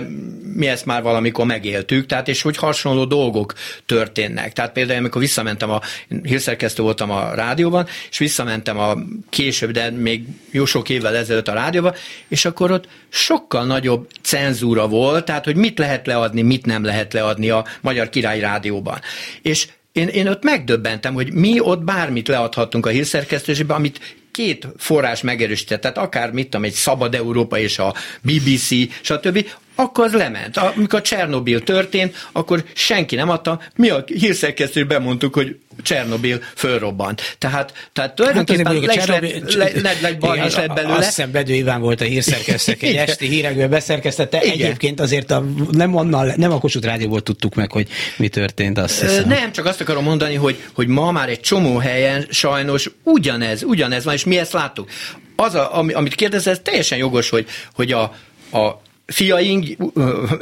mi ezt már valamikor megéltük, tehát és hogy hasonló dolgok történnek. Tehát például, amikor visszamentem a, hírszerkesztő voltam a rádióban, és visszamentem a később, de még jó sok évvel ezelőtt a rádióban, és akkor ott sokkal nagyobb cenzúra volt, tehát hogy mit lehet leadni, mit nem lehet leadni a Magyar Király Rádióban. És én, én ott megdöbbentem, hogy mi ott bármit leadhattunk a hírszerkesztésében, amit két forrás megerősített, tehát akár mit tudom, egy Szabad Európa és a BBC, stb., akkor az lement. Amikor Csernobil történt, akkor senki nem adta. Mi a hírszerkesztő bemondtuk, hogy Csernobil fölrobbant. Tehát, tehát tulajdonképpen hát Csernobil... le, le, le, le, lett belőle. Azt hiszem Bedő Iván volt a hírszerkesztő, egy esti hírekből beszerkesztette. Igen. Egyébként azért a, nem, annal, nem a Kossuth Rádióból tudtuk meg, hogy mi történt, azt hiszem. Nem, csak azt akarom mondani, hogy, hogy ma már egy csomó helyen sajnos ugyanez, ugyanez van, és mi ezt láttuk. Az, a, amit kérdez, ez teljesen jogos, hogy, hogy a, a fiaink,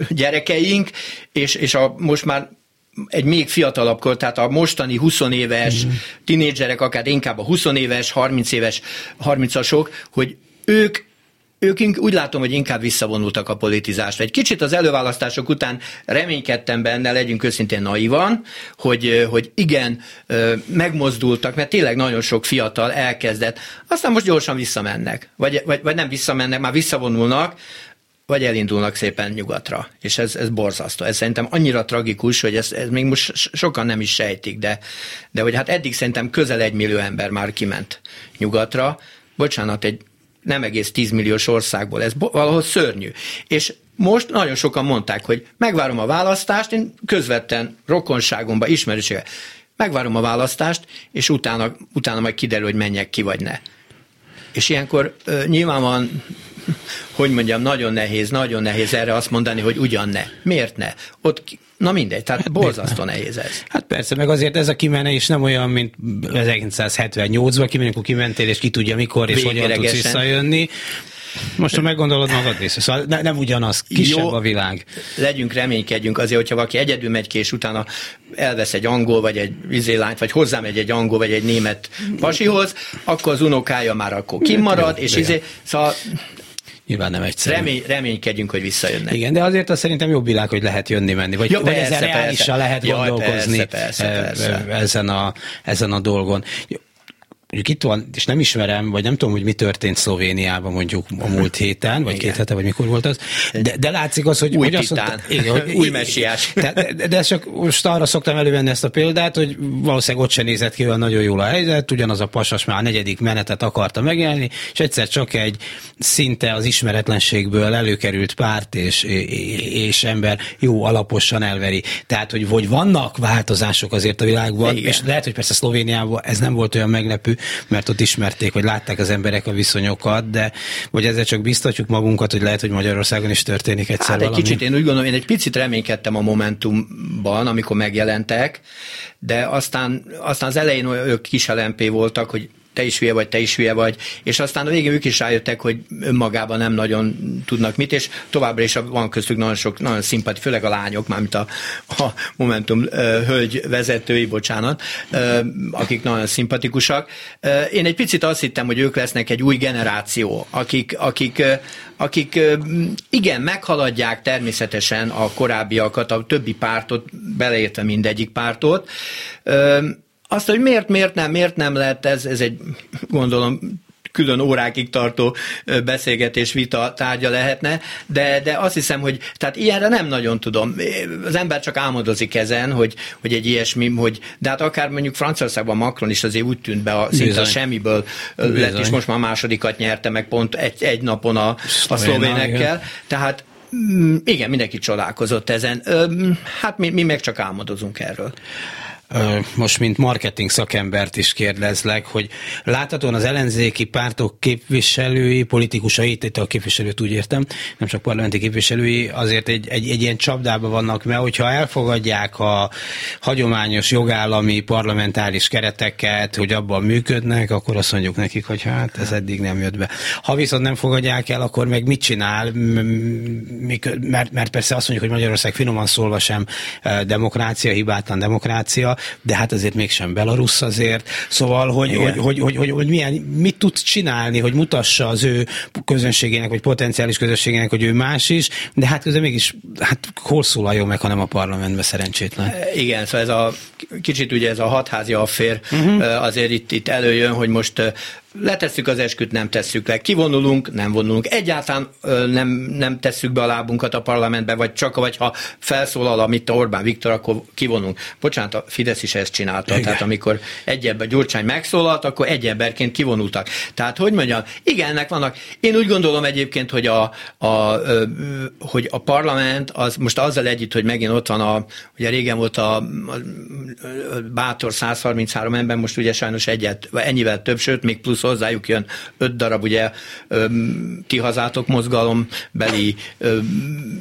gyerekeink, és, és a, most már egy még fiatalabb kor, tehát a mostani 20 éves mm. tinédzserek, akár inkább a 20 éves, 30 éves, 30-asok, hogy ők ők úgy látom, hogy inkább visszavonultak a politizásra. Egy kicsit az előválasztások után reménykedtem benne, legyünk őszintén naivan, hogy, hogy igen, megmozdultak, mert tényleg nagyon sok fiatal elkezdett, aztán most gyorsan visszamennek, vagy, vagy, vagy nem visszamennek, már visszavonulnak, vagy elindulnak szépen nyugatra. És ez, ez borzasztó. Ez szerintem annyira tragikus, hogy ez, ez még most sokan nem is sejtik, de, de hogy hát eddig szerintem közel egy millió ember már kiment nyugatra. Bocsánat, egy nem egész 10 milliós országból. Ez valahol szörnyű. És most nagyon sokan mondták, hogy megvárom a választást, én közvetlen rokonságomba, ismerősége, megvárom a választást, és utána, utána majd kiderül, hogy menjek ki, vagy ne. És ilyenkor nyilván van hogy mondjam, nagyon nehéz, nagyon nehéz erre azt mondani, hogy ugyan ne. Miért ne? Ott Na mindegy, tehát hát borzasztó nehéz ez. Hát persze, meg azért ez a kimenés nem olyan, mint 1978-ban kimenünk, amikor kimentél, és ki tudja mikor és hogyan tudsz visszajönni. Most, ha meggondolod magad része, szóval ne, nem ugyanaz, kisebb Jó, a világ. Legyünk, reménykedjünk azért, hogyha valaki egyedül megy ki, és utána elvesz egy angol, vagy egy vizélányt, vagy hozzámegy egy angol, vagy egy német pasihoz, akkor az unokája már akkor kimarad, és izé, szóval Nyilván nem egyszerű. Remény, reménykedjünk, hogy visszajönnek. Igen, de azért az szerintem jobb világ, hogy lehet jönni-menni, vagy, ja, vagy persze, ezzel reálisan lehet Jaj, gondolkozni persze, persze, persze. Ezen, a, ezen a dolgon mondjuk itt van, és nem ismerem, vagy nem tudom, hogy mi történt Szlovéniában mondjuk a múlt héten, vagy igen. két hete, vagy mikor volt az, de, de látszik az, hogy... Új hogy titán, azt mondta, igen, hogy, új messiás. De, de, de csak most arra szoktam elővenni ezt a példát, hogy valószínűleg ott sem nézett ki olyan nagyon jól a helyzet, ugyanaz a pasas már a negyedik menetet akarta megélni, és egyszer csak egy szinte az ismeretlenségből előkerült párt és, és ember jó alaposan elveri. Tehát, hogy, hogy vannak változások azért a világban, igen. és lehet, hogy persze Szlovéniában ez nem volt olyan meglepő, mert ott ismerték, vagy látták az emberek a viszonyokat, de vagy ezzel csak biztatjuk magunkat, hogy lehet, hogy Magyarországon is történik egyszer hát valami. egy kicsit, én úgy gondolom, én egy picit reménykedtem a Momentumban, amikor megjelentek, de aztán, aztán az elején ők kis LMP voltak, hogy te is hülye vagy, te is hülye vagy, és aztán a végén ők is rájöttek, hogy önmagában nem nagyon tudnak mit, és továbbra is van köztük nagyon sok, nagyon szimpati, főleg a lányok, mármint a, a Momentum hölgy vezetői, bocsánat, akik nagyon szimpatikusak. Én egy picit azt hittem, hogy ők lesznek egy új generáció, akik, akik, akik igen, meghaladják természetesen a korábbiakat, a többi pártot, beleértve mindegyik pártot, azt, hogy miért, miért nem, miért nem lett, ez, ez egy gondolom külön órákig tartó beszélgetés, vita tárgya lehetne, de, de azt hiszem, hogy tehát ilyenre nem nagyon tudom. Az ember csak álmodozik ezen, hogy, hogy egy ilyesmi, hogy, de hát akár mondjuk Franciaországban Macron is azért úgy tűnt be a, szinte a semmiből Bizony. lett, és most már másodikat nyerte meg pont egy, egy napon a, a szlovénekkel. Tehát mm, igen, mindenki csodálkozott ezen. Hát mi, mi meg csak álmodozunk erről most mint marketing szakembert is kérdezlek, hogy láthatóan az ellenzéki pártok képviselői, politikusai, itt a képviselőt úgy értem, nem csak parlamenti képviselői, azért egy, egy, egy ilyen csapdában vannak, mert hogyha elfogadják a hagyományos jogállami parlamentáris kereteket, hogy abban működnek, akkor azt mondjuk nekik, hogy hát ez eddig nem jött be. Ha viszont nem fogadják el, akkor meg mit csinál? Mert, mert persze azt mondjuk, hogy Magyarország finoman szólva sem demokrácia, hibátlan demokrácia, de hát azért mégsem Belarus azért. Szóval, hogy, hogy, hogy, hogy, hogy, hogy milyen, mit tud csinálni, hogy mutassa az ő közönségének, vagy potenciális közönségének, hogy ő más is, de hát közben mégis, hát hol szólaljon meg, hanem a parlamentben szerencsétlen. E, igen, szóval ez a kicsit ugye ez a hatházi affér uh-huh. azért itt, itt előjön, hogy most letesszük az esküt, nem tesszük le, kivonulunk, nem vonulunk, egyáltalán nem, nem tesszük be a lábunkat a parlamentbe, vagy csak, vagy ha felszólal, amit a Orbán Viktor, akkor kivonunk. Bocsánat, a Fidesz is ezt csinálta, Igen. tehát amikor egy ember Gyurcsány megszólalt, akkor egy emberként kivonultak. Tehát, hogy mondjam, igen, ennek vannak. Én úgy gondolom egyébként, hogy a, a, hogy a parlament, az most azzal együtt, hogy megint ott van a, ugye régen volt a, a bátor 133 ember, most ugye sajnos egyet, ennyivel több, sőt, még plusz hozzájuk jön öt darab ugye ti hazátok mozgalom beli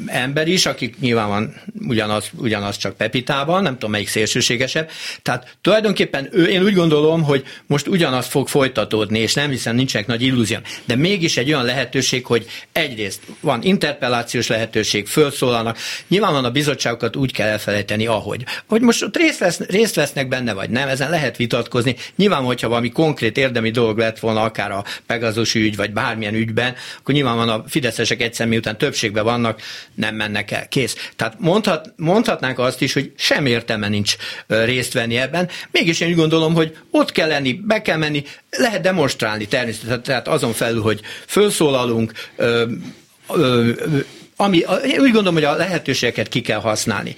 ember is, akik nyilván van ugyanaz, ugyanaz csak Pepitában, nem tudom melyik szélsőségesebb. Tehát tulajdonképpen ő, én úgy gondolom, hogy most ugyanaz fog folytatódni, és nem hiszem nincsenek nagy illúzió. De mégis egy olyan lehetőség, hogy egyrészt van interpellációs lehetőség, felszólalnak. Nyilván van a bizottságokat úgy kell elfelejteni, ahogy. Hogy most ott részt, vesz, részt vesznek benne, vagy nem, ezen lehet vitatkozni. Nyilván, hogyha valami konkrét érdemi dolog lett volna, akár a Pegazus ügy, vagy bármilyen ügyben, akkor nyilván van a fideszesek egyszer miután többségben vannak, nem mennek el. Kész. Tehát mondhat, mondhatnánk azt is, hogy sem értelme nincs részt venni ebben. Mégis én úgy gondolom, hogy ott kell lenni, be kell menni, lehet demonstrálni természetesen, tehát azon felül, hogy felszólalunk, ö, ö, ami, én úgy gondolom, hogy a lehetőségeket ki kell használni.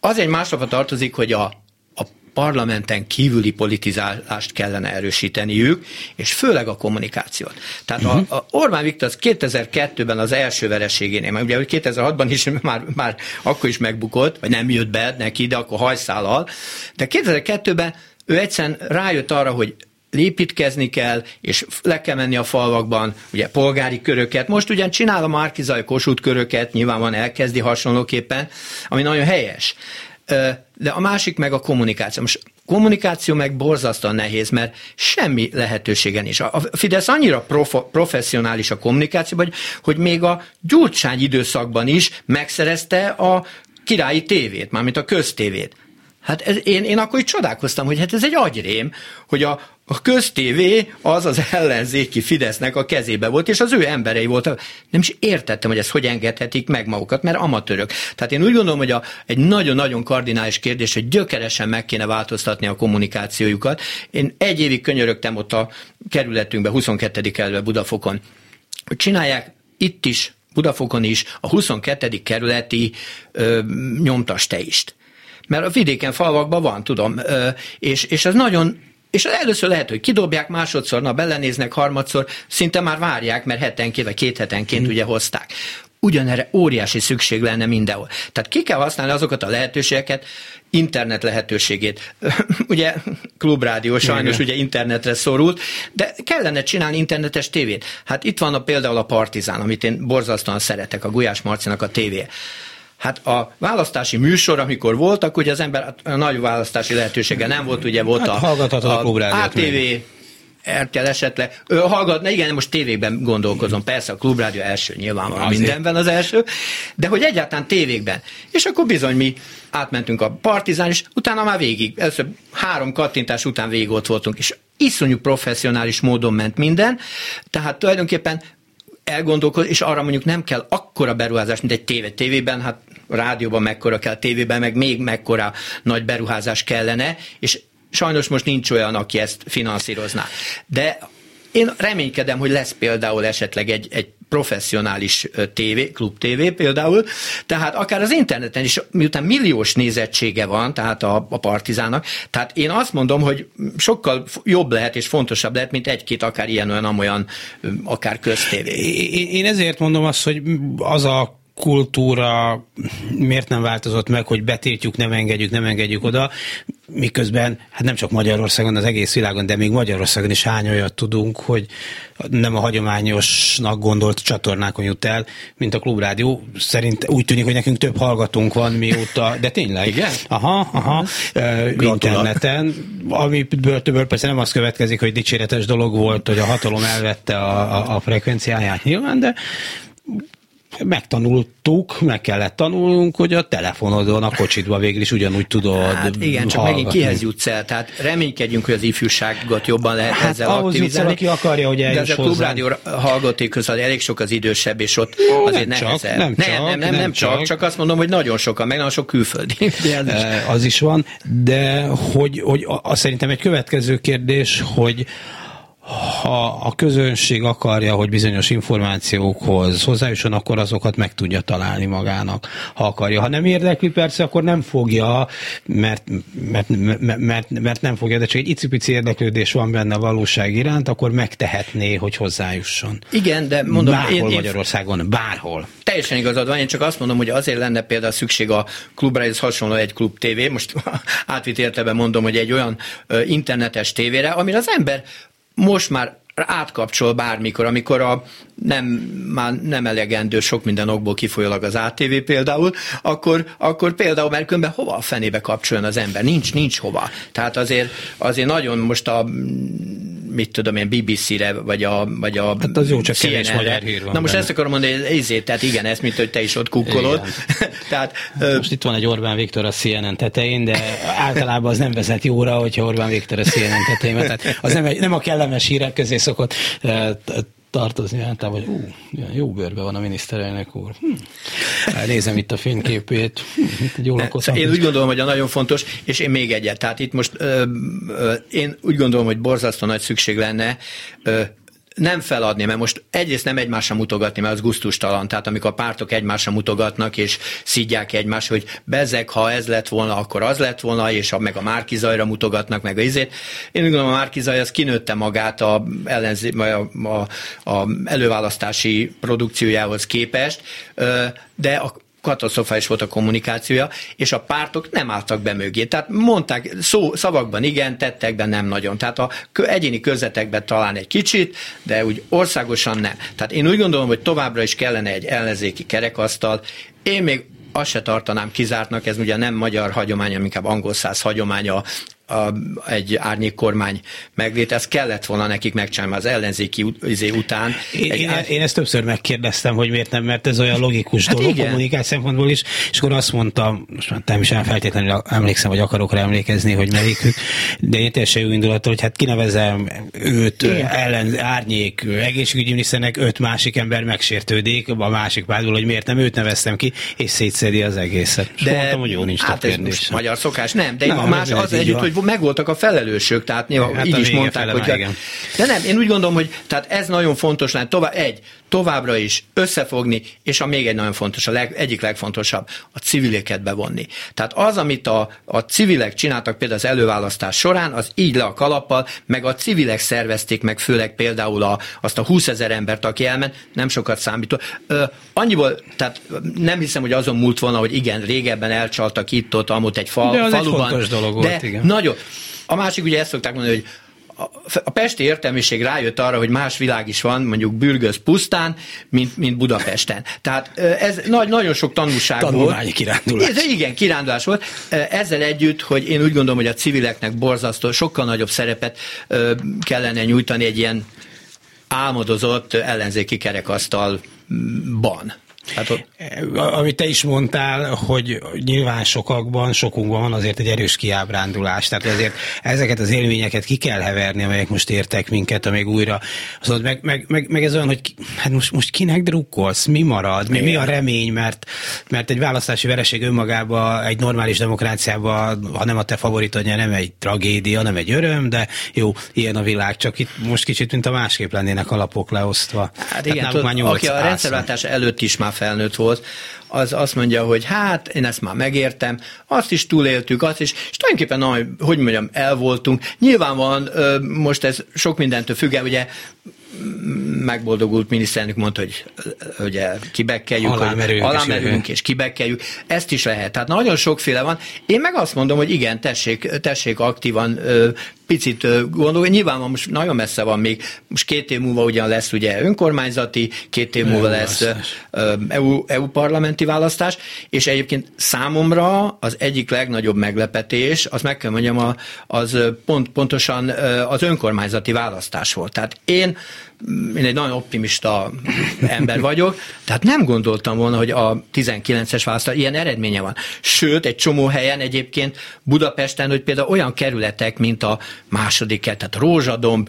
Az egy másnapra tartozik, hogy a parlamenten kívüli politizálást kellene erősíteniük, és főleg a kommunikációt. Tehát uh-huh. a, mhm. a Orbán Viktor az 2002-ben az első vereségénél, mert ugye 2006-ban is már, már akkor is megbukott, vagy nem jött be neki, de akkor hajszállal, de 2002-ben ő egyszerűen rájött arra, hogy lépítkezni kell, és le kell menni a falvakban, ugye polgári köröket. Most ugyan csinál a Márkizaj Kossuth köröket, nyilván van elkezdi hasonlóképpen, ami nagyon helyes. De a másik meg a kommunikáció. Most kommunikáció meg borzasztóan nehéz, mert semmi lehetősége nincs. A Fidesz annyira prof- professzionális a kommunikáció, hogy, hogy még a gyurcsány időszakban is megszerezte a királyi tévét, mármint a köztévét. Hát ez, én, én akkor is csodálkoztam, hogy hát ez egy agyrém, hogy a, a köztévé az az ellenzéki Fidesznek a kezébe volt, és az ő emberei voltak. Nem is értettem, hogy ezt hogy engedhetik meg magukat, mert amatőrök. Tehát én úgy gondolom, hogy a, egy nagyon-nagyon kardinális kérdés, hogy gyökeresen meg kéne változtatni a kommunikációjukat. Én egy évig könyörögtem ott a kerületünkbe, 22. kerületbe Budafokon, hogy csinálják itt is, Budafokon is a 22. kerületi ö, nyomtas teist mert a vidéken, falvakban van, tudom, és, és ez nagyon és először lehet, hogy kidobják, másodszor, na belenéznek, harmadszor, szinte már várják, mert hetenként vagy két hetenként mm. ugye hozták. Ugyanerre óriási szükség lenne mindenhol. Tehát ki kell használni azokat a lehetőségeket, internet lehetőségét. ugye klubrádió sajnos Igen. ugye internetre szorult, de kellene csinálni internetes tévét. Hát itt van a, például a Partizán, amit én borzasztóan szeretek, a Gulyás Marcinak a tévé. Hát a választási műsor, amikor voltak, ugye az ember hát a nagy választási lehetősége nem volt, ugye volt hát, a, a, a ATV, RTL esetleg, ő hallgatna, igen, most tévékben gondolkozom, persze a klubrádió első nyilvánvalóan mindenben az első, de hogy egyáltalán tévékben. És akkor bizony mi átmentünk a partizán, és utána már végig, először három kattintás után végig ott voltunk, és iszonyú professzionális módon ment minden, tehát tulajdonképpen elgondolkozni, és arra mondjuk nem kell akkora beruházás, mint egy tévé. Tévében, hát rádióban mekkora kell, tévében meg még mekkora nagy beruházás kellene, és sajnos most nincs olyan, aki ezt finanszírozná. De én reménykedem, hogy lesz például esetleg egy, egy professzionális tévé, klub tévé például, tehát akár az interneten is, miután milliós nézettsége van, tehát a, a partizának, tehát én azt mondom, hogy sokkal jobb lehet és fontosabb lehet, mint egy-két akár ilyen olyan, amolyan, akár köztévé. Én ezért mondom azt, hogy az a kultúra miért nem változott meg, hogy betiltjuk, nem engedjük, nem engedjük oda, miközben hát nem csak Magyarországon, az egész világon, de még Magyarországon is hány olyat tudunk, hogy nem a hagyományosnak gondolt csatornákon jut el, mint a klubrádió. Szerint úgy tűnik, hogy nekünk több hallgatónk van mióta, de tényleg. Igen? Aha, aha. Uh, interneten, amiből többől persze nem az következik, hogy dicséretes dolog volt, hogy a hatalom elvette a, a, a frekvenciáját nyilván, de megtanultuk, meg kellett tanulnunk, hogy a telefonodon, a kocsitban végül is ugyanúgy tudod hát igen, csak megint kihez jutsz el, tehát reménykedjünk, hogy az ifjúságot jobban lehet hát ezzel ahhoz aktivizálni. aki akarja, hogy De ez a klubrádió hallgatók között elég sok az idősebb, és ott Ó, azért nem nehezebb. Csak, nem, nem, csak, nem, nem, nem, nem csak, csak, csak azt mondom, hogy nagyon sokan, meg nagyon sok külföldi. az, is. az is van, de hogy, hogy az szerintem egy következő kérdés, hogy ha a közönség akarja, hogy bizonyos információkhoz hozzájusson, akkor azokat meg tudja találni magának, ha akarja. Ha nem érdekli, persze, akkor nem fogja, mert, mert, mert, mert, nem fogja, de csak egy icipici érdeklődés van benne a valóság iránt, akkor megtehetné, hogy hozzájusson. Igen, de mondom, bárhol én, Magyarországon, bárhol. Teljesen igazad van, én csak azt mondom, hogy azért lenne például szükség a klubra, ez hasonló egy klub tévé, most átvitt értelemben mondom, hogy egy olyan internetes tévére, amire az ember most már átkapcsol bármikor, amikor a nem, már nem elegendő sok minden okból kifolyólag az ATV például, akkor, akkor például, mert különben hova a fenébe kapcsoljon az ember? Nincs, nincs hova. Tehát azért, azért nagyon most a mit tudom én, BBC-re, vagy a, vagy a Hát az jó, csak kevés magyar hír van Na most benne. ezt akarom mondani, ezért, tehát igen, ez, mint hogy te is ott kukkolod. tehát, most itt van egy Orbán Viktor a CNN tetején, de általában az nem vezet jóra, hogyha Orbán Viktor a CNN tetején, tehát az nem, nem a kellemes hírek közé szokott tartozni általában, hogy ú, jó bőrbe van a miniszterelnök úr. Hm. Nézem itt a fényképét, hm, itt egy jó Én úgy gondolom, hogy a nagyon fontos, és én még egyet, tehát itt most ö, ö, én úgy gondolom, hogy borzasztó nagy szükség lenne ö, nem feladni, mert most egyrészt nem egymásra mutogatni, mert az guztustalan. Tehát amikor a pártok egymásra mutogatnak, és szidják egymást, hogy bezeg, ha ez lett volna, akkor az lett volna, és ha meg a Márkizajra mutogatnak, meg a izét. Én úgy gondolom, a Márkizaj az kinőtte magát a, ellenzé, a, a, a előválasztási produkciójához képest, de a katasztrofális volt a kommunikációja, és a pártok nem álltak be mögé. Tehát mondták szó, szavakban igen, tettekben nem nagyon. Tehát a egyéni közvetekben talán egy kicsit, de úgy országosan nem. Tehát én úgy gondolom, hogy továbbra is kellene egy ellenzéki kerekasztal. Én még azt se tartanám kizártnak, ez ugye nem magyar hagyomány, hanem inkább angol száz hagyománya a, egy árnyék kormány meglét, ez kellett volna nekik megcsinálni az ellenzéki izé után. Én, egy, én, én ezt többször megkérdeztem, hogy miért nem, mert ez olyan logikus hát dolog igen. kommunikáció szempontból is, és akkor azt mondtam, most már nem is feltétlenül emlékszem, vagy akarok rá emlékezni, hogy melyikük, de én teljesen jó indulattal, hogy hát kinevezem őt igen. ellen, árnyék egészségügyi miniszternek, öt másik ember megsértődik a másik pártból, hogy miért nem őt neveztem ki, és szétszedi az egészet. De, mondtam, hogy jó, nincs hát ez magyar szokás, nem, de nem, más az együtt, hogy megvoltak a felelősök, tehát nyilván hát így is mondták, hogy... Igen. De nem, én úgy gondolom, hogy tehát ez nagyon fontos lenne, tovább, egy, továbbra is összefogni, és a még egy nagyon fontos, a leg, egyik legfontosabb, a civileket bevonni. Tehát az, amit a, a civilek csináltak például az előválasztás során, az így le a kalappal, meg a civilek szervezték meg főleg például a, azt a 20 ezer embert, aki elment, nem sokat számító. Ö, annyiból, tehát nem hiszem, hogy azon múlt volna, hogy igen, régebben elcsaltak itt-ott, amúgy egy fal, de az faluban. Egy fontos dolog volt, de igen. Nagyon. A másik ugye ezt szokták mondani, hogy a pesti értelmiség rájött arra, hogy más világ is van, mondjuk Bürgöz pusztán, mint, mint Budapesten. Tehát ez nagy, nagyon sok tanulság Tanulmányi volt. kirándulás. Ez, igen, kirándulás volt. Ezzel együtt, hogy én úgy gondolom, hogy a civileknek borzasztó, sokkal nagyobb szerepet kellene nyújtani egy ilyen álmodozott ellenzéki kerekasztalban. Hát ott... Amit te is mondtál, hogy nyilván sokakban, sokunkban van azért egy erős kiábrándulás, tehát azért ezeket az élményeket ki kell heverni, amelyek most értek minket, amíg újra. Azon, meg, meg, meg, meg, ez olyan, hogy hát most, most kinek drukkolsz, mi marad, mi, mi a remény, mert, mert egy választási vereség önmagában egy normális demokráciában, ha nem a te favoritod, nem egy tragédia, nem egy öröm, de jó, ilyen a világ, csak itt most kicsit, mint a másképp lennének alapok leosztva. Hát igen, tud, aki a rendszerváltás előtt is már felnőtt volt, az azt mondja, hogy hát én ezt már megértem, azt is túléltük, azt is, és tulajdonképpen, hogy mondjam, elvoltunk. Nyilván van, most ez sok mindentől függ, ugye megboldogult miniszterelnök mondta, hogy ugye kibekkeljük, alámerülünk, hogy alámerülünk és kibekkeljük. Ezt is lehet. Tehát nagyon sokféle van. Én meg azt mondom, hogy igen, tessék, tessék aktívan picit gondolni. Nyilván most nagyon messze van még, most két év múlva ugyan lesz ugye önkormányzati, két év múlva lesz EU, EU parlamenti választás, és egyébként számomra az egyik legnagyobb meglepetés, az meg kell mondjam, az pont, pontosan az önkormányzati választás volt. Tehát én én egy nagyon optimista ember vagyok, tehát nem gondoltam volna, hogy a 19-es választás ilyen eredménye van. Sőt, egy csomó helyen egyébként Budapesten, hogy például olyan kerületek, mint a második tehát Rózsadomb,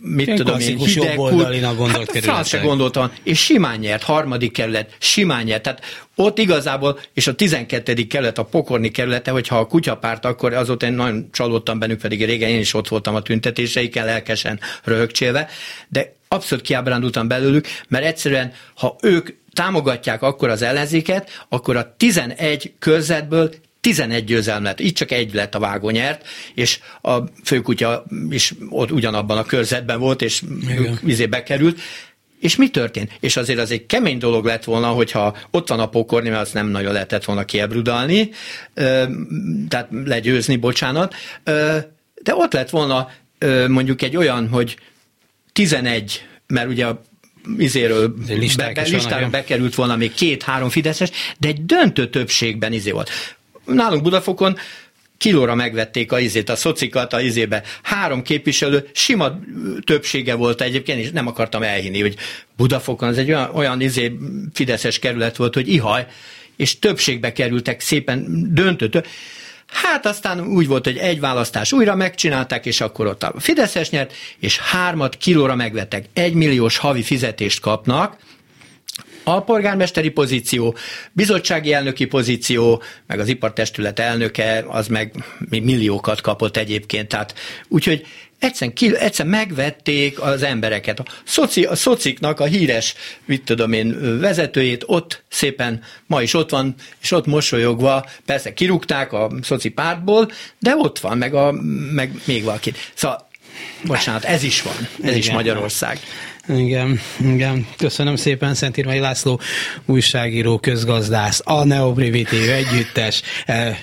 mit Ilyen tudom én, hideg, hát francia gondoltam, és simán nyert, harmadik kerület, simán nyert, tehát ott igazából, és a 12. kerület, a pokorni kerülete, hogyha a kutyapárt, akkor azóta én nagyon csalódtam bennük, pedig régen én is ott voltam a tüntetéseiken, lelkesen röhögcsélve, de abszolút kiábrándultam belőlük, mert egyszerűen, ha ők támogatják akkor az ellenzéket, akkor a 11 körzetből 11 győzelem lett, így csak egy lett a vágó nyert, és a főkutya is ott ugyanabban a körzetben volt, és vizé bekerült. És mi történt? És azért az egy kemény dolog lett volna, hogyha ott van a pokorni, mert azt nem nagyon lehetett volna kiebrudalni, tehát legyőzni, bocsánat, de ott lett volna mondjuk egy olyan, hogy 11, mert ugye a izéről be, be, listára bekerült volna még két-három fideszes, de egy döntő többségben izé volt. Nálunk Budafokon kilóra megvették a izét, a szocikat a izébe. Három képviselő, sima többsége volt egyébként, és nem akartam elhinni, hogy Budafokon az egy olyan, olyan izé fideszes kerület volt, hogy ihaj, és többségbe kerültek szépen döntő. Hát aztán úgy volt, hogy egy választás újra megcsinálták, és akkor ott a Fideszes nyert, és hármat kilóra megvettek. Egy milliós havi fizetést kapnak, alpolgármesteri pozíció, bizottsági elnöki pozíció, meg az ipartestület elnöke, az meg milliókat kapott egyébként. Tehát úgyhogy egyszerűen, ki, egyszerűen megvették az embereket. A, szoci, a szociknak a híres, mit tudom én, vezetőjét ott szépen ma is ott van, és ott mosolyogva, persze kirúgták a szoci pártból, de ott van, meg, a, meg még valaki. Szóval, bocsánat, ez is van, ez Igen. is Magyarország. Igen, igen. Köszönöm szépen Szentírmai László, újságíró, közgazdász, a Neoprivitív együttes, e,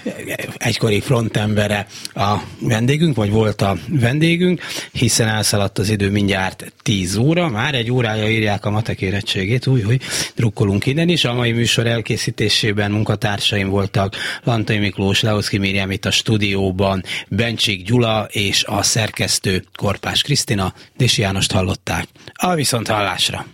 egykori frontembere a vendégünk, vagy volt a vendégünk, hiszen elszaladt az idő mindjárt 10 óra, már egy órája írják a matek érettségét, új, hogy drukkolunk innen is. A mai műsor elkészítésében munkatársaim voltak Lantai Miklós, Leoszki Miriam itt a stúdióban, Bencsik Gyula és a szerkesztő Korpás Krisztina, Dési Jánost hallották. A viszont!